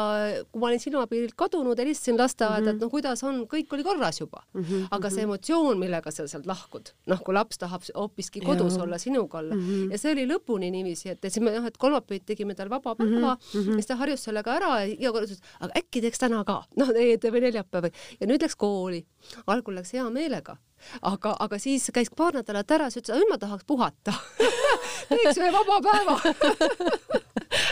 kui ma olin silmapiirilt kadunud, helistasin lasteaeda mm, -hmm. et no kuidas on, kõik oli korras juba mm. -hmm. aga see mhm. emotsioon, millega sa sealt lahkud, noh, kui laps tahab hoopiski kodus ja. olla, sinuga olla mm -hmm. ja see oli lõpuni niiviisi, et, siis me noh, et kolmapäev tegime tal vaba päeva mm, -hmm. siis ta harjus sellega ära ja iga kord ütles, aga äkki teeks täna ka, (laughs) noh, või neljapäev ja nüüd läks kooli. algul läks hea meelega, aga, aga siis käis paar nädalat ära, siis ütles, et ma tahaks puhata (laughs) teeks ühe vaba päeva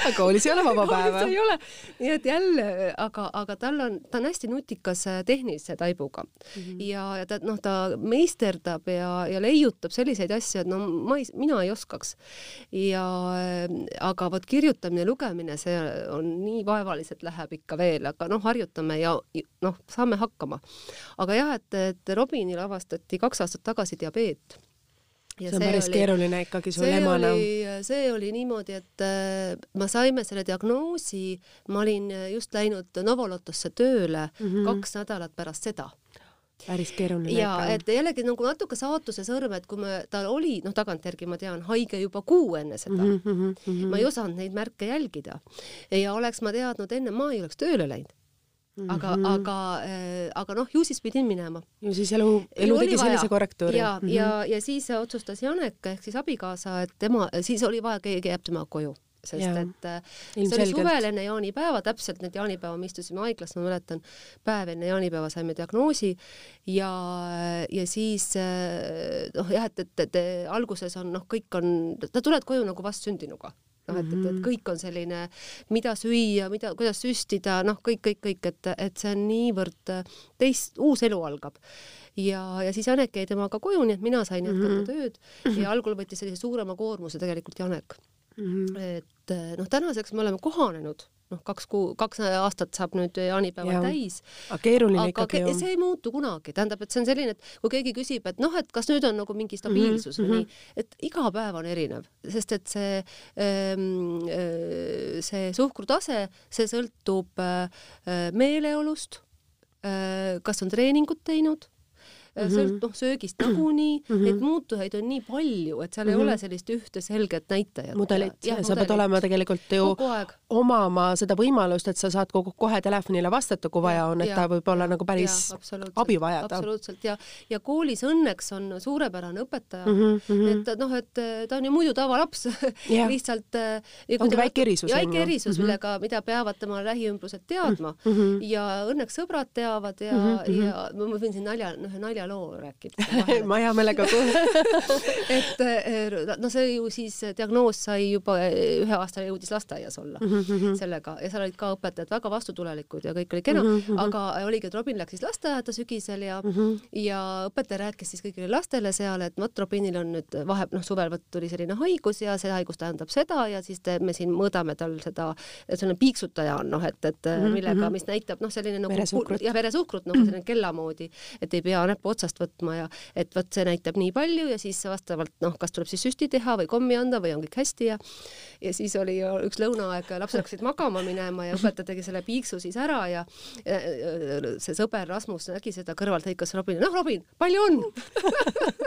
aga koolis ei ole vaba päeva. ei ole, nii et jälle, aga, aga tal on, ta on hästi nutikas äh, tehnilise taibuga mm -hmm. ja, ja ta noh, ta meisterdab ja, ja leiutab selliseid asju, et no ma ei, mina ei oskaks. ja aga vot kirjutamine, lugemine, see on nii vaevaliselt läheb ikka veel, aga noh, harjutame ja noh, saame hakkama. aga jah, et, et Robinil avastati kaks aastat tagasi diabeet ja see on päris oli, keeruline ikkagi sul emana. see oli niimoodi, et äh, me saime selle diagnoosi, ma olin just läinud Novolotosse tööle mm -hmm. kaks nädalat pärast seda päris keeruline ja et jällegi nagu natuke saatuse sõrm, et kui me, ta oli, noh, tagantjärgi ma tean, haige juba kuu enne seda mm. -hmm, mm -hmm. ma ei osanud neid märke jälgida ja oleks ma teadnud enne, ma ei oleks tööle läinud aga mm, -hmm. aga äh,, aga noh, ju siis pidin minema. ju siis elu, elu tegi sellise korrektuuri. ja mm, -hmm. ja, ja siis otsustas Janek ehk siis abikaasa, et tema, siis oli vaja, keegi jääb temaga koju sest ja, et äh, see oli suvel enne jaanipäeva, täpselt nüüd jaanipäeva me istusime haiglas, ma mäletan, päev enne jaanipäeva saime diagnoosi ja, ja siis äh, noh, jah, et, et, et alguses on noh, kõik on, sa tuled koju nagu vastsündinuga noh, et, et, et mhm. kõik on selline, mida süüa, mida, kuidas süstida, noh, kõik, kõik, kõik, et, et see on niivõrd teist, uus elu algab. ja, ja siis Janek jäi temaga koju, nii et mina sain jätkata mm -hmm. tööd ja algul võttis sellise suurema koormuse tegelikult Janek mm. -hmm. et noh, tänaseks me oleme kohanenud noh, kaks kuu, kaks aastat saab nüüd jaanipäeval täis. aga keeruline ikkagi ju. see ei muutu kunagi, tähendab, et see on selline, et kui keegi küsib, et noh, et kas nüüd on nagu mingi stabiilsus mm -hmm. või mhm. nii, et iga päev on erinev, sest et see ähm,, see suhkrutase, see sõltub äh, meeleolust äh,, kas on treeningut teinud mm -hmm. sõlt-, noh, söögist nagunii mm, -hmm. neid muutujaid on nii palju, et seal mm -hmm. ei ole mhm. sellist ühte selget näitajat. mudelit, sa pead olema tegelikult ju omama seda võimalust, et sa saad kogu, kohe telefonile vastata, kui vaja on, et ja, ta võib olla nagu päris ja, abi vajada. absoluutselt ja, ja koolis õnneks on suurepärane õpetaja mm, -hmm. et noh, et ta on ju muidu tavalaps (laughs) lihtsalt. Äh, ongi väike erisus. väike erisus mm, -hmm. millega, mida peavad tema lähiümbrused teadma mm -hmm. ja õnneks sõbrad teavad ja mm, -hmm. ja ma võin siin nalja, ühe nalja loo rääkida (laughs) ma hea meelega kuulan (laughs) et eh, no see ju siis diagnoos sai juba eh, ühe aasta jõudis lasteaias olla mm -hmm. sellega ja seal olid ka õpetajad väga vastutulelikud ja kõik oli kena mm, -hmm. aga oligi, et Robin läks siis lasteaeda sügisel ja mm, -hmm. ja õpetaja rääkis siis kõigile lastele seal, et vot Robinil on nüüd vahe, noh, suvel vot tuli selline haigus ja see haigus tähendab seda ja siis te, me siin mõõdame tal seda, selline piiksutaja on noh, et, et -hmm. millega, mis näitab noh, selline nagu veresuhkrut, ja veresuhkrut nagu selline kella moodi, et ei pea näppu otsast võtma ja et vot see näitab nii palju ja siis vastavalt noh, kas tuleb siis süsti teha või kommi anda või on kõik hästi ja ja siis oli üks lõunaaeg, lapsed hakkasid magama minema ja õpetaja tegi selle piiksu siis ära ja see sõber Rasmus nägi seda kõrvalt, hõikas Robinile, noh Robin, palju on (laughs)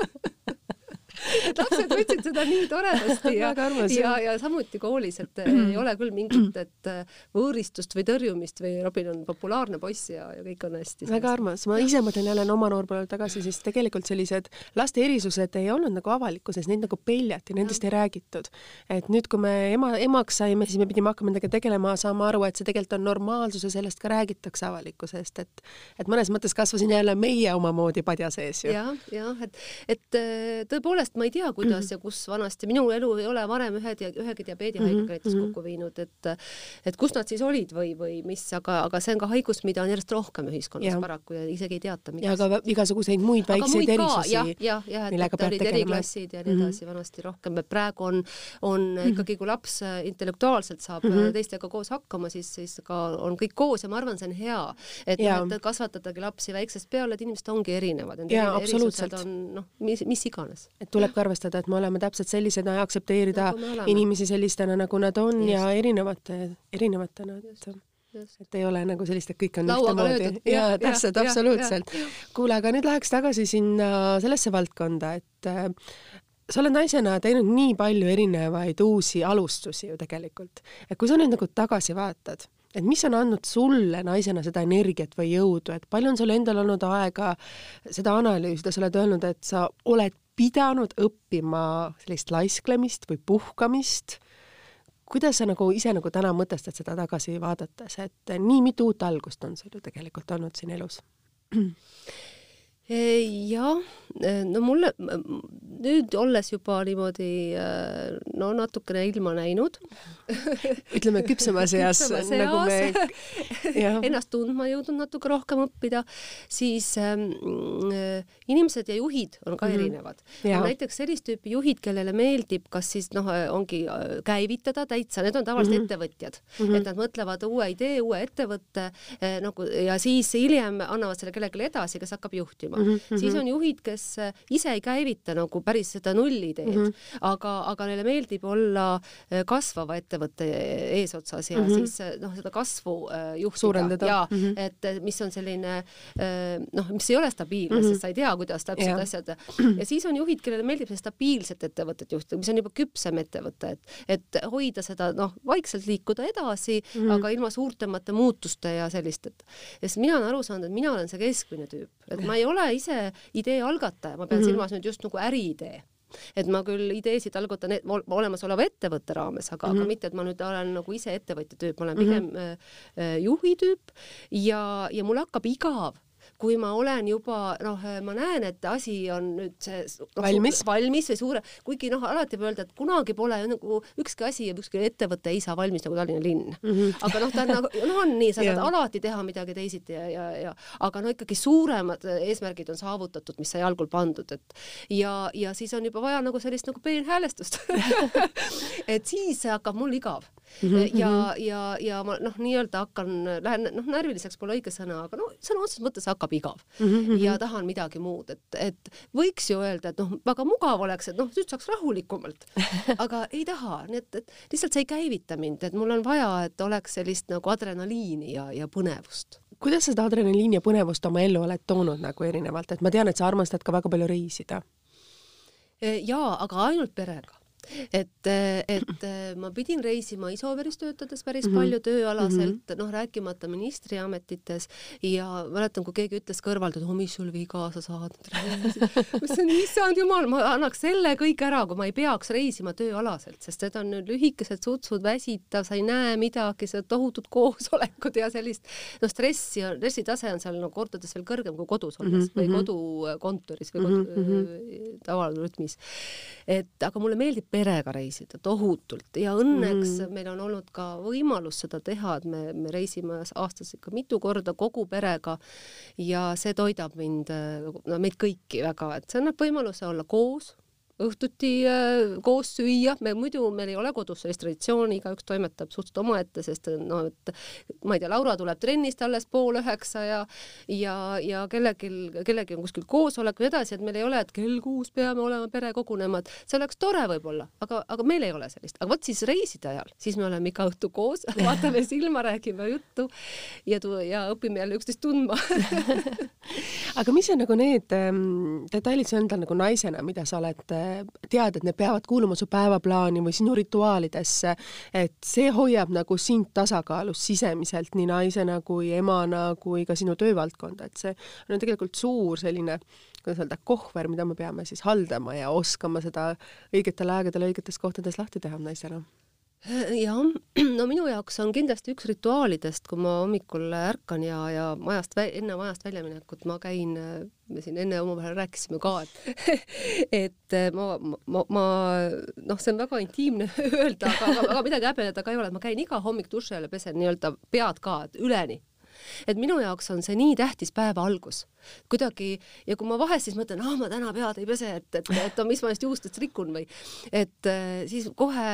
(laughs) lapsed võtsid seda nii toredasti ja, ja, ja samuti koolis, et ei ole küll mingit, et äh, võõristust või tõrjumist või Robin on populaarne poiss ja, ja kõik on hästi. väga armas, ma ise mõtlen jälle oma noorpõlvele tagasi, siis tegelikult sellised laste erisused ei olnud nagu avalikkuses, neid nagu peljati, nendest ei räägitud. et nüüd, kui me ema, emaks saime, siis me pidime hakkama nendega tegelema, saama aru, et see tegelikult on normaalsus ja sellest ka räägitakse avalikkusest, et et mõnes mõttes kasvasin jälle meie omamoodi padja sees ju. jah, jah, et, et äh, tõepoolest ma ei tea, kuidas mm -hmm. ja kus vanasti, minu elu ei ole varem ühe, ühegi diabeedihaigega mm -hmm. näiteks kokku viinud, et et kus nad siis olid või, või mis, aga, aga see on ka haigus, mida on järjest rohkem ühiskonnas ja. paraku ja isegi ei teata. ja ka igasuguseid muid väikseid erisusi, millega peab tegelema. eriklassid ja nii mhm. edasi mm -hmm. vanasti rohkem, et praegu on, on mm -hmm. ikkagi, kui laps intellektuaalselt saab mm -hmm. teistega koos hakkama, siis, siis ka on kõik koos ja ma arvan, see on hea, et, et kasvatadagi lapsi väiksest peale, et inimesed ongi erinevad. jaa, absoluutselt. on noh, mis, mis iganes. et tuleb ka arvestada, et me oleme täpselt sellised ja aktsepteerida nagu inimesi sellistena, nagu nad on Just. ja erinevate, erinevatena, et Just. et ei ole nagu sellist, et kõik on ühtemoodi. jaa, täpselt, absoluutselt. kuule, aga nüüd läheks tagasi sinna sellesse valdkonda, et äh, sa oled naisena teinud nii palju erinevaid uusi alustusi ju tegelikult, et kui sa nüüd nagu tagasi vaatad, et mis on andnud sulle naisena seda energiat või jõudu, et palju on sul endal olnud aega seda analüüsida, sa oled öelnud, et sa oled pidanud õppima sellist laisklemist või puhkamist. kuidas sa nagu ise nagu täna mõtestad seda tagasi vaadates, et nii mitu uut algust on sul ju tegelikult olnud siin elus? (clears throat) jah, no mulle nüüd olles juba niimoodi no natukene ilma näinud (laughs) ütleme küpsemas eas, nagu me (laughs) ennast tundma jõudnud natuke rohkem õppida, siis ähm, inimesed ja juhid on ka mm -hmm. erinevad. on näiteks sellist tüüpi juhid, kellele meeldib, kas siis noh, ongi käivitada täitsa, need on tavaliselt mm -hmm. ettevõtjad mm, -hmm. et nad mõtlevad uue idee, uue ettevõtte äh, nagu ja siis hiljem annavad selle kellelegi edasi, kes hakkab juhtima mm. -hmm. siis on juhid, kes äh, ise ei käivita nagu päris seda nullideed mm, -hmm. aga, aga neile meeldib olla äh, kasvava ettevõtte eesotsas ja mm -hmm. siis äh, noh, seda kasvu juhtida ja mm -hmm. et mis on selline noh, mis ei ole stabiilne mm, -hmm. sest sa ei tea, kuidas täpselt ja. asjad ja siis on juhid, kellele meeldib seda stabiilset ettevõtet juhtida, mis on juba küpsem ettevõte, et, et hoida seda noh, vaikselt liikuda edasi mm, -hmm. aga ilma suurtemate muutuste ja sellist, et sest mina olen aru saanud, et mina olen see keskmine tüüp, et ma ei ole ise idee algataja, ma pean mm -hmm. silmas nüüd just nagu äriidee et ma küll ideesid algatan olemasoleva ettevõtte raames, aga mm, -hmm. aga mhm. mitte, et ma nüüd olen nagu ise ettevõtja tüüp, ma olen pigem mm -hmm. juhi tüüp ja, ja mul hakkab igav kui ma olen juba noh, ma näen, et asi on nüüd see no, valmis. valmis või suure, kuigi noh, alati võib öelda, et kunagi pole nagu ükski asi ja ükski ettevõte ei saa valmis nagu Tallinna linn mm. -hmm. aga noh, ta on nagu, noh on nii, sa saad alati teha midagi teisiti ja, ja, ja aga no ikkagi suuremad eesmärgid on saavutatud, mis sai algul pandud, et ja, ja siis on juba vaja nagu sellist nagu peenhäälestust (laughs) et siis hakkab mul igav mm. -hmm. ja, mhm. ja, ja ma noh, nii-öelda hakkan, lähen noh, närviliseks pole õige sõna, aga no sõna otseses mõttes hakkab igav mm -hmm. ja tahan midagi muud, et, et võiks ju öelda, et noh, väga mugav oleks, et noh, nüüd saaks rahulikumalt, (laughs) aga ei taha, nii et, et lihtsalt see ei käivita mind, et mul on vaja, et oleks sellist nagu adrenaliini ja, ja põnevust kuidas sa seda adrenaliini ja põnevust oma ellu oled toonud nagu erinevalt, et ma tean, et sa armastad ka väga palju reisida. jaa, aga ainult perega et, et ma pidin reisima Isoveris töötades päris mm -hmm. palju tööalaselt mm, -hmm. noh, rääkimata ministriametites ja mäletan, kui keegi ütles kõrvalt, et oh, mis sul viga, sa saad (laughs) nüüd reisida. issand jumal, ma annaks selle kõik ära, kui ma ei peaks reisima tööalaselt, sest need on lühikesed sutsud, väsitav, sa ei näe midagi, see tohutud koosolekud ja sellist, no stressi, stressitase on seal no kordades veel kõrgem kui kodus olles mm -hmm. või mhm. kodukontoris või kodu mm -hmm. tavalrütmis. et aga mulle meeldib perega reisida tohutult ja õnneks mm. meil on olnud ka võimalus seda teha, et me, me reisime aastas ikka mitu korda kogu perega ja see toidab mind, no meid kõiki väga, et see annab võimaluse olla koos õhtuti äh, koos süüa, me muidu, meil ei ole kodus sellist traditsiooni, igaüks toimetab suhteliselt omaette, sest no et ma ei tea, Laura tuleb trennist alles pool üheksa ja ja, ja kellelgi, kellelgi on kuskil koosolek või edasi, et meil ei ole, et kell kuus peame olema pere kogunema, et see oleks tore võib-olla, aga, aga meil ei ole sellist, aga vot siis reiside ajal, siis me oleme iga õhtu koos, (laughs) vaatame silma, räägime juttu ja, ja õpime jälle üksteist tundma (laughs) aga mis on nagu need ähm, detailid su endal nagu naisena, mida sa oled äh, tead, et need peavad kuuluma su päevaplaani või sinu rituaalidesse, et see hoiab nagu sind tasakaalus sisemiselt nii naisena kui emana kui ka sinu töövaldkonda, et see on tegelikult suur selline kuidas öelda, kohver, mida me peame siis haldama ja oskama seda õigetel aegadel õigetes kohtades lahti teha naisena jah, no minu jaoks on kindlasti üks rituaalidest, kui ma hommikul ärkan ja, ja majast, enne majast väljaminekut ma käin, me siin enne omavahel rääkisime ka, et et ma, ma, ma noh, see on väga intiimne öelda, aga, aga, aga midagi häbeneda ka ei ole, et ma käin iga hommik duši all ja pesen nii-öelda pead ka üleni et minu jaoks on see nii tähtis päeva algus kuidagi ja kui ma vahest siis mõtlen, ah ma täna pead ei pese, et, et, et mis ma just juustest rikun või et siis kohe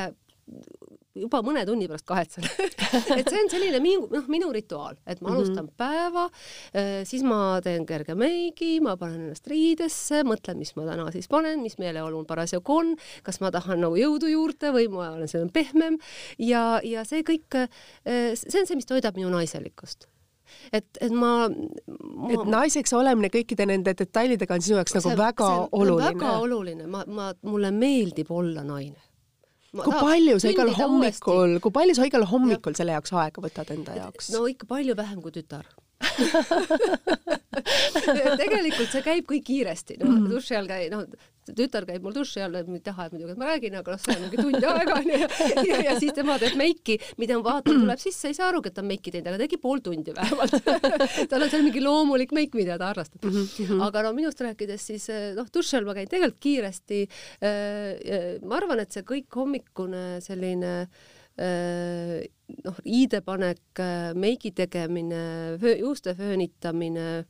juba mõne tunni pärast kahetsen (laughs) et see on selline minu, noh, minu rituaal, et ma alustan mm -hmm. päeva, äh, siis ma teen kerge meigi, ma panen ennast riidesse, mõtlen, mis ma täna siis panen, mis meeleolu mul parasjagu on, kas ma tahan nagu jõudu juurde või ma olen selline pehmem ja, ja see kõik, äh, see on see, mis toidab minu naiselikkust et, et ma, ma. et naiseks olemine kõikide nende detailidega on sinu jaoks nagu väga see oluline. väga oluline, ma, ma, mulle meeldib olla naine kui palju sa igal hommikul, kui palju sa igal hommikul ja. selle jaoks aega võtad enda jaoks? no ikka palju vähem kui tütar (laughs) (laughs) tegelikult see käib kõik kiiresti, noh mm. duši all käi-, noh tütar käib mul duši all, ei taha muidugi, et ma räägin, aga noh, see on mingi tund aega onju ja, ja, ja siis tema teeb meiki, mida ma vaatan, (clears throat) tuleb sisse, ei saa arugi, et ta on meiki teinud, aga tegi pool tundi vähemalt (laughs) tal on seal mingi loomulik meik, mida ta harrastab mm. -hmm. aga no minust rääkides siis noh, duši all ma käin tegelikult kiiresti. ma arvan, et see kõik hommikune selline noh, riidepanek, meigi tegemine, juuste föönitamine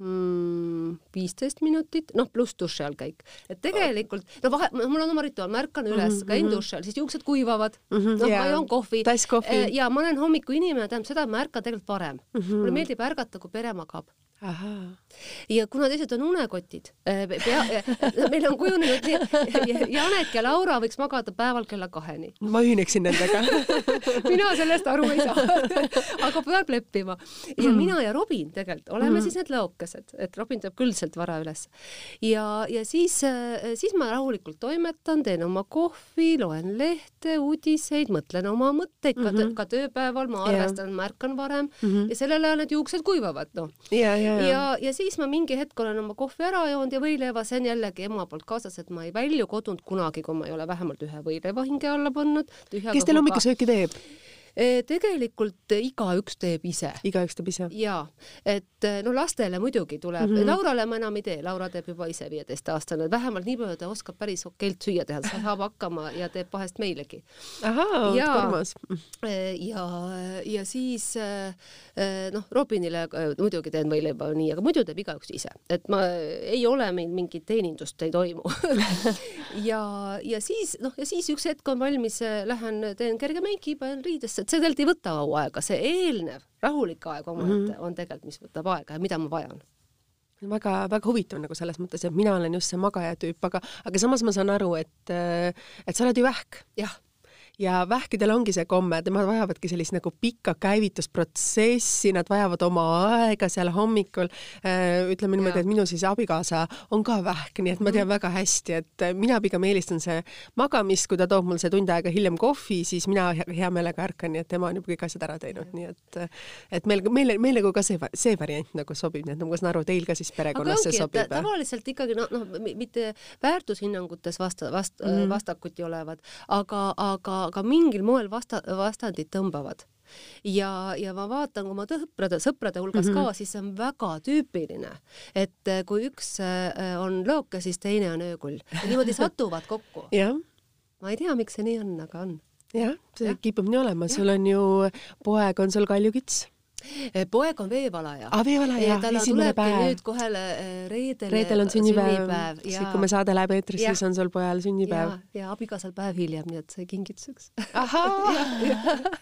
viisteist mm, minutit, noh pluss duši all käik, et tegelikult no vahe, mul on oma rituaal, ma ärkan üles mm, -hmm. käin duši all, siis juuksed kuivavad mm, -hmm, noh yeah. ma joon kohvi eh, ja ma olen hommiku inimene, tähendab seda, et ma ärkan tegelikult varem mm. -hmm. mulle meeldib ärgata, kui pere magab ja kuna teised on unekotid, äh, pea, meil on kujunenud nii, Janek ja Laura võiks magada päeval kella kaheni. ma ühineksin nendega (laughs) mina sellest aru ei saa aga peab leppima. ja mm. mina ja Robin tegelikult oleme mm. siis need lõokesed, et Robin tuleb küll sealt vara üles. ja, ja siis, äh, siis ma rahulikult toimetan, teen oma kohvi, loen lehte, uudiseid, mõtlen oma mõtteid mm, -hmm. ka, ka tööpäeval ma arvestan, ma ärkan varem mm -hmm. ja sellel ajal need juuksed kuivavad, noh. ja, ja ja, ja, siis ma mingi hetk olen oma kohvi ära joonud ja võileiva, see on jällegi ema poolt kaasas, et ma ei välju kodunt kunagi, kui ma ei ole vähemalt ühe võileiva hinge alla pannud. kes teil hommikusööki teeb? Tegelikult igaüks teeb ise. igaüks teeb ise? jaa, et no lastele muidugi tuleb mm, -hmm. Laurale ma enam ei tee, Laura teeb juba ise viieteistaastane, vähemalt nii palju ta oskab päris okeilt süüa teha, ta saab hakkama ja teeb vahest meilegi. ahaa, kolmas. ja, ja siis noh, Robinile muidugi teen võileiba nii, aga muidu teeb igaüks ise, et ma ei ole meil mingit teenindust ei toimu (laughs) ja, ja siis noh, ja siis üks hetk on valmis, lähen teen kerge meiki, panen riidesse et see tegelikult ei võta kaua aega, see eelnev rahulik aeg omaette mm -hmm. on tegelikult, mis võtab aega ja mida ma vajan väga-väga huvitav nagu selles mõttes, et mina olen just see magaja tüüp, aga, aga samas ma saan aru, et, et sa oled ju vähk. jah ja vähkidel ongi see komme, nemad vajavadki sellist nagu pikka käivitusprotsessi, nad vajavad oma aega seal hommikul. Äh, ütleme niimoodi, et minu siis abikaasa on ka vähk, nii et ma tean -hmm. väga hästi, et mina pigem eelistan see magamist, kui ta toob mul see tund aega hiljem kohvi, siis mina hea meelega ärkan, nii et tema on juba kõik asjad ära teinud, nii et et meil, meile, meile nagu ka see, see variant nagu sobib, nii et ma saan aru, teil ka siis perekonnas see sobib. tavaliselt ikkagi noh, noh mitte väärtushinnangutes vasta, vast, mm vastakuti olevad, aga, aga aga mingil moel vasta, vastandid tõmbavad ja, ja ma vaatan oma sõprade, sõprade hulgas mm -hmm. ka, siis see on väga tüüpiline, et eh, kui üks eh, on looke, siis teine on öökull ja niimoodi satuvad kokku. (laughs) ma ei tea, miks see nii on, aga on. jah, see ja. kipub nii olema, sul on ju poeg on sul kaljukits poeg on veevalaja. aa, veevalaja, esimene päev. nüüd kohe eh, reedel. reedel on sünnipäev, sünnipäev. siis kui me saade läheb eetrisse, siis on sul pojal sünnipäev. ja, ja abikaasal päev hiljem, nii et see kingituseks. ahaa (laughs)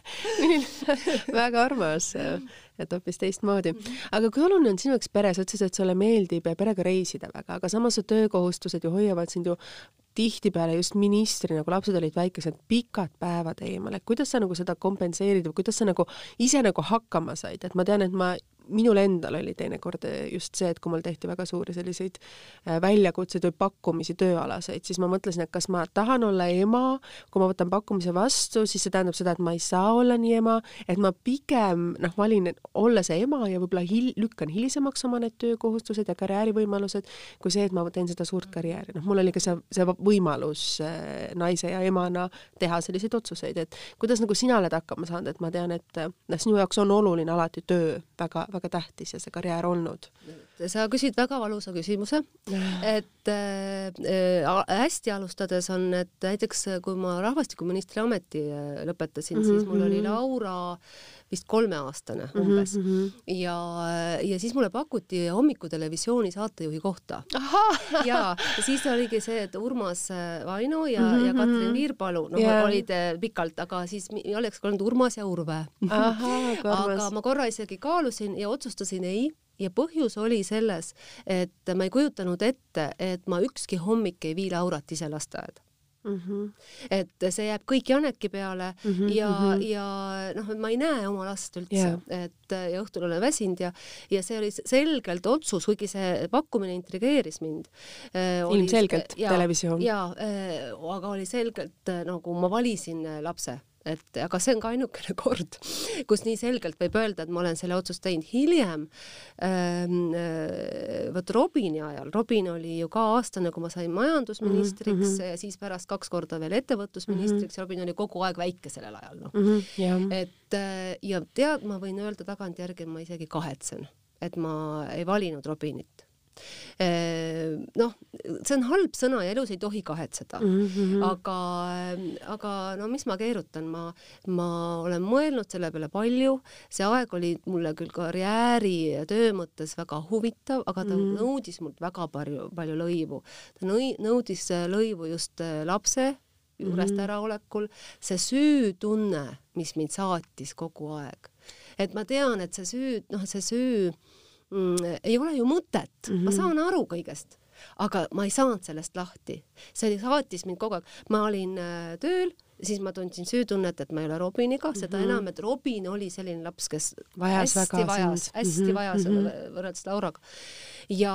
(laughs) väga armas et hoopis teistmoodi. aga kui oluline on sinu jaoks pere, sa ütlesid, et sulle meeldib perega reisida väga, aga samas su töökohustused ju hoiavad sind ju tihtipeale just ministrina, kui lapsed olid väikesed, pikad päevad eemal, et kuidas sa nagu seda kompenseerid või kuidas sa nagu ise nagu hakkama said, et ma tean, et ma minul endal oli teinekord just see, et kui mul tehti väga suuri selliseid äh, väljakutseid või pakkumisi tööalaseid, siis ma mõtlesin, et kas ma tahan olla ema, kui ma võtan pakkumise vastu, siis see tähendab seda, et ma ei saa olla nii ema, et ma pigem noh, valin olla see ema ja võib-olla hil-, lükkan hilisemaks oma need töökohustused ja karjäärivõimalused, kui see, et ma teen seda suurt karjääri. noh, mul oli ka see, see võimalus äh, naise ja emana teha selliseid otsuseid, et kuidas nagu sina oled hakkama saanud, et ma tean, et noh, sinu jaoks on oluline alati töö väga, väga väga tähtis ja see karjäär olnud? sa küsid väga valusa küsimuse, et äh, hästi alustades on, et näiteks kui ma rahvastikuministri ameti äh, lõpetasin mm, -hmm. siis mul oli mhm. Laura vist kolmeaastane mhm, umbes mm -hmm. ja, ja siis mulle pakuti hommikutelevisiooni saatejuhi kohta. ja, siis oligi see, et Urmas äh, Vaino ja mm, -hmm. ja Katrin mhm. Viirpalu, noh yeah., olid äh, pikalt, aga siis oleks olnud Urmas ja Urve. aga ma korra isegi kaalusin ja otsustasin ei ja põhjus oli selles, et ma ei kujutanud ette, et ma ükski hommik ei vii Laurat ise lasteaeda Mm -hmm. et see jääb kõik Janeki peale mm -hmm, ja mm, -hmm. ja noh, ma ei näe oma last üldse yeah., et ja õhtul olen väsinud ja, ja see oli selgelt otsus, kuigi see pakkumine intrigeeris mind äh,. ilmselgelt televisioon. jaa äh,, aga oli selgelt äh, nagu ma valisin äh, lapse et aga see on ka ainukene (laughs) kord, kus nii selgelt võib öelda, et ma olen selle otsuse teinud. hiljem ähm, äh, vot Robini ajal, Robin oli ju ka aastane, kui ma sain majandusministriks mm -hmm. ja siis pärast kaks korda veel ettevõtlusministriks mm, -hmm. Robin oli kogu aeg väike sellel ajal, noh mm -hmm,. et äh, ja tead, ma võin öelda tagantjärgi, ma isegi kahetsen, et ma ei valinud Robinit noh, see on halb sõna ja elus ei tohi kahetseda mm, -hmm. aga, aga no mis ma keerutan, ma, ma olen mõelnud selle peale palju, see aeg oli mulle küll karjääri ja töö mõttes väga huvitav, aga ta mm -hmm. nõudis mult väga palju, palju lõivu. ta nõi-, nõudis lõivu just äh, lapse juurest mm -hmm. äraolekul, see süütunne, mis mind saatis kogu aeg. et ma tean, et see süü, noh, see süü mm, ei ole ju mõtet mm, -hmm. ma mhm. saan aru kõigest, aga ma ei saanud sellest lahti. see saatis mind kogu aeg, ma olin äh, tööl, siis ma tundsin süütunnet, et ma ei ole Robiniga mm, -hmm. seda mhm. enam, et Robin oli selline laps, kes vajas hästi vajas, hästi mm -hmm. vajas mm -hmm. võrreldes Lauraga. ja,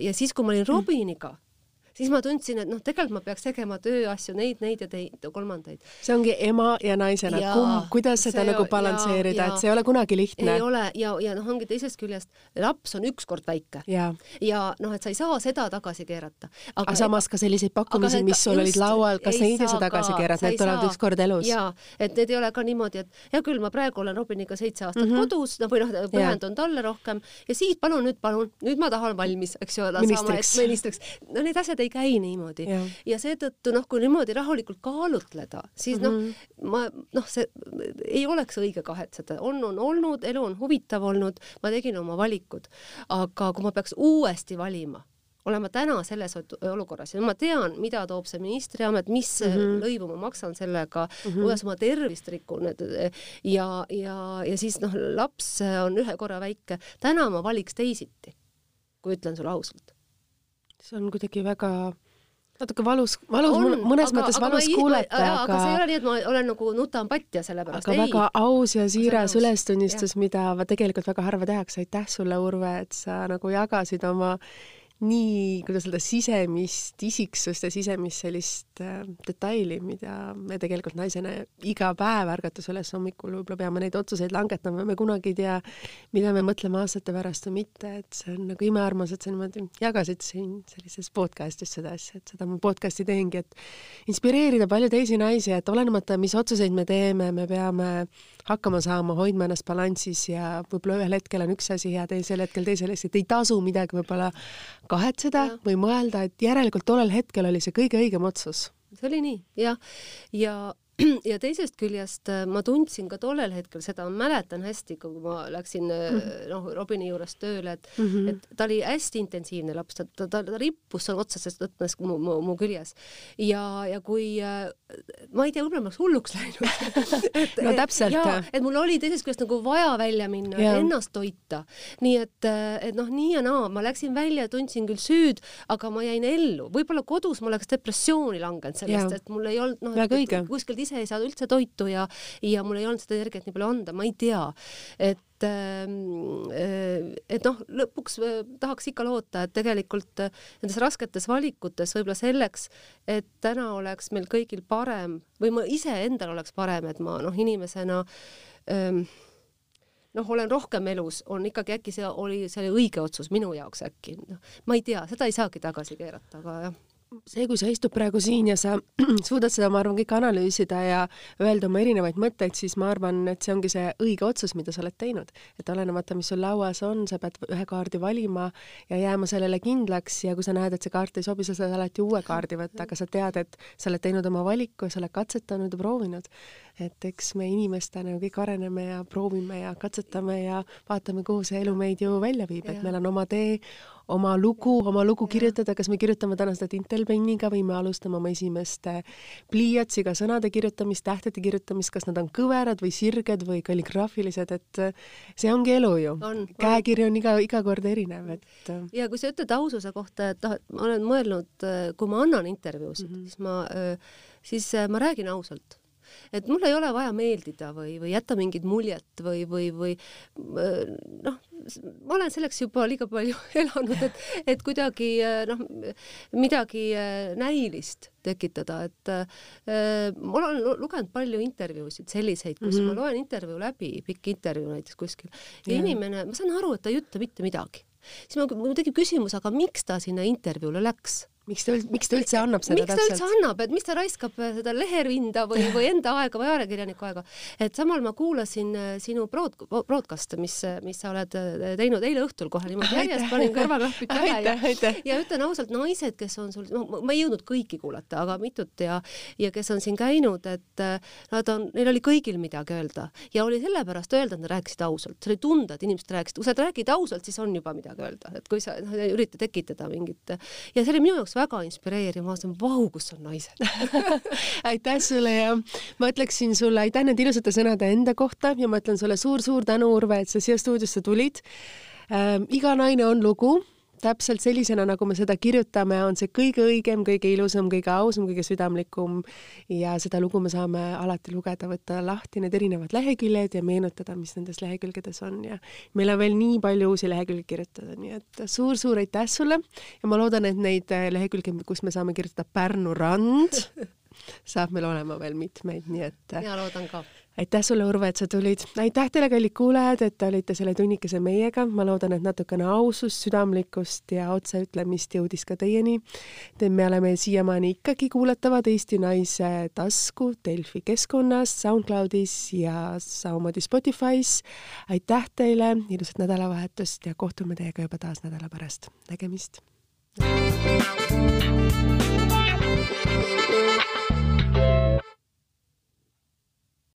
ja siis, kui ma olin Robiniga mm, -hmm siis ma tundsin, et noh, tegelikult ma peaks tegema tööasju, neid, neid ja teid, kolmandaid. see ongi ema ja naisena, kumb, kuidas seda nagu balansseerida, et see ei ole kunagi lihtne. ei ole ja, ja noh, ongi teisest küljest, laps on ükskord väike ja, ja noh, et sa ei saa seda tagasi keerata. aga, aga samas ka selliseid pakkumisi, mis sul olid laual, kas neid ei saa tagasi keerata, need tulevad ükskord elus? jaa, et need ei ole ka niimoodi, et hea küll, ma praegu olen Robiniga seitse aastat mm -hmm. kodus, noh, või noh, pühendun talle rohkem ja siis palun nüüd, palun, nüüd ma tahan valmis, eks ju, ministriks. no need asjad ei käi niimoodi ja, ja seetõttu noh, kui niimoodi rahulikult kaalutleda, siis mm -hmm. noh, mhm. ma noh, see ei oleks õige kahetseda, on, on olnud, elu on huvitav olnud, ma tegin oma valikud, aga kui ma peaks uuesti valima olema täna selles olukorras ja ma tean, mida toob see ministriamet, mis mm -hmm. lõivu ma maksan sellega mm, -hmm. kuidas ma tervist rikun, ja, ja, ja siis noh, laps on ühe korra väike, täna ma valiks teisiti, kui ütlen sulle ausalt see on kuidagi väga natuke valus, valus, mõnes aga, mõttes aga valus ei, kuulata, aga aga see ei ole nii, et ma olen nagu nutan patja selle pärast, ei. aga väga aus ja siiras ülestunnistus, mida tegelikult väga harva tehakse, aitäh sulle, Urve, et sa nagu jagasid oma nii, kuidas öelda, sisemist isiksust ja sisemist sellist äh, detaili, mida me tegelikult naisena iga päev ärgates üles hommikul võib-olla peame neid otsuseid langetama, me kunagi ei tea, mida me mõtleme aastate pärast või mitte, et see on nagu imearmas, et sa niimoodi jagasid siin sellises podcastis seda asja, et seda ma podcasti teengi, et inspireerida palju teisi naisi, et olenemata, mis otsuseid me teeme, me peame hakkama saama, hoidma ennast balansis ja võib-olla ühel hetkel on üks asi hea, teisel hetkel teisel asi, et ei tasu midagi võib-olla kahetseda ja. või mõelda, et järelikult tollel hetkel oli see kõige õigem otsus. see oli nii jah, ja, (clears throat) ja teisest küljest äh, ma tundsin ka tollel hetkel seda, mäletan hästi, kui ma läksin mm -hmm. noh, Robini juures tööle, et mm, -hmm. et ta oli hästi intensiivne laps, ta, ta, ta, ta rippus seal otseses mõttes mu, mu, mu küljes. ja, ja kui äh, ma ei tea, võib-olla ma oleks hulluks läinud (laughs) et, no täpselt. et mul oli teisest küljest nagu vaja välja minna, ennast toita. nii et, et noh, nii ja naa, ma läksin välja, tundsin küll süüd, aga ma jäin ellu. võib-olla kodus ma oleks depressiooni langenud sellest, et mul ei olnud noh, kuskilt ise ei saada üldse toitu ja, ja mul ei olnud seda energiat nii palju anda, ma ei tea, et ähm, äh, et noh, lõpuks äh, tahaks ikka loota, et tegelikult äh, nendes rasketes valikutes võib-olla selleks, et täna oleks meil kõigil parem või ma iseendal oleks parem, et ma noh, inimesena ähm, noh, olen rohkem elus, on ikkagi äkki see oli see õige otsus minu jaoks äkki, noh, ma ei tea, seda ei saagi tagasi keerata, aga jah see, kui sa istud praegu siin ja sa (clears throat) suudad seda, ma arvan, kõike analüüsida ja öelda oma erinevaid mõtteid, siis ma arvan, et see ongi see õige otsus, mida sa oled teinud. et olenemata, mis sul lauas on, sa pead ühe kaardi valima ja jääma sellele kindlaks ja kui sa näed, et see kaart ei sobi, sa saad alati uue kaardi võtta, aga sa tead, et sa oled teinud oma valiku ja sa oled katsetanud ja proovinud et eks me inimestena kõik areneme ja proovime ja katsetame ja vaatame, kuhu see elu meid ju välja viib, et meil on oma tee, oma lugu, oma lugu kirjutada, kas me kirjutame täna seda tintelpenniga või me alustame oma esimeste pliiatsiga sõnade kirjutamist, tähtede kirjutamist, kas nad on kõverad või sirged või kalligraafilised, et see ongi elu ju. käekiri on iga, iga kord erinev, et. ja kui sa ütled aususe kohta, et noh, et ma olen mõelnud, kui ma annan intervjuusid mm, -hmm. siis ma, siis ma räägin ausalt et mul ei ole vaja meeldida või, või jätta mingit muljet või, või, või noh, ma olen selleks juba liiga palju (laughs) elanud, et, et kuidagi noh, midagi näilist tekitada, et äh, ma olen lugenud palju intervjuusid selliseid, kus mm -hmm. ma loen intervjuu läbi, pikk intervjuu näiteks kuskil ja yeah. inimene, ma saan aru, et ta ei ütle mitte midagi siis mul tekib küsimus, aga miks ta sinna intervjuule läks? Miks ta, miks ta üldse annab seda miks ta üldse annab, et miks ta raiskab äh, seda lehervinda või, või enda aega või ajakirjaniku aega. et samal ma kuulasin äh, sinu broad, broadcast'e, mis, mis sa oled äh, teinud eile õhtul kohe niimoodi järjest, panin kõrvaklapid pähe ja, ja ütlen ausalt, naised, kes on sul, no ma ei jõudnud kõiki kuulata, aga mitut ja, ja kes on siin käinud, et nad on, neil oli kõigil midagi öelda. Ja oli sellepärast öelda, et nad rääkisid ausalt, see oli tunda, et inimesed rääkisid, kui sa räägid ausalt, siis on juba midagi öelda, et kui sa noh, üritad tekitada mingit ja see oli minu jaoks jaoks väga inspireeriv, ma mõtlesin, vau, kus on naised (laughs) aitäh sulle ja ma ütleksin sulle aitäh nende ilusate sõnade enda kohta ja ma ütlen sulle suur-suur tänu, Urve, et sa siia stuudiosse tulid äh,. iga naine on lugu täpselt sellisena, nagu me seda kirjutame, on see kõige õigem, kõige ilusam, kõige ausam, kõige südamlikum. Ja seda lugu me saame alati lugeda, võtta lahti need erinevad leheküljed ja meenutada, mis nendes lehekülgedes on. Ja meil on veel nii palju uusi lehekülgi kirjutada, nii et suur-suur aitäh sulle! Ja ma loodan, et neid lehekülgi, kus me saame kirjutada Pärnu rand, (laughs) saab meil olema veel mitmeid, nii et. mina loodan ka aitäh sulle, Urve, et sa tulid. aitäh teile, kallid kuulajad, et te olite selle tunnikese meiega. ma loodan, et natukene ausust, südamlikkust ja otseütlemist jõudis ka teieni. me oleme siiamaani ikkagi kuulatavad Eesti Naise tasku Delfi keskkonnas, SoundCloudis ja samamoodi Spotify's. aitäh teile, ilusat nädalavahetust ja kohtume teiega juba taas nädala pärast. nägemist. Thank you.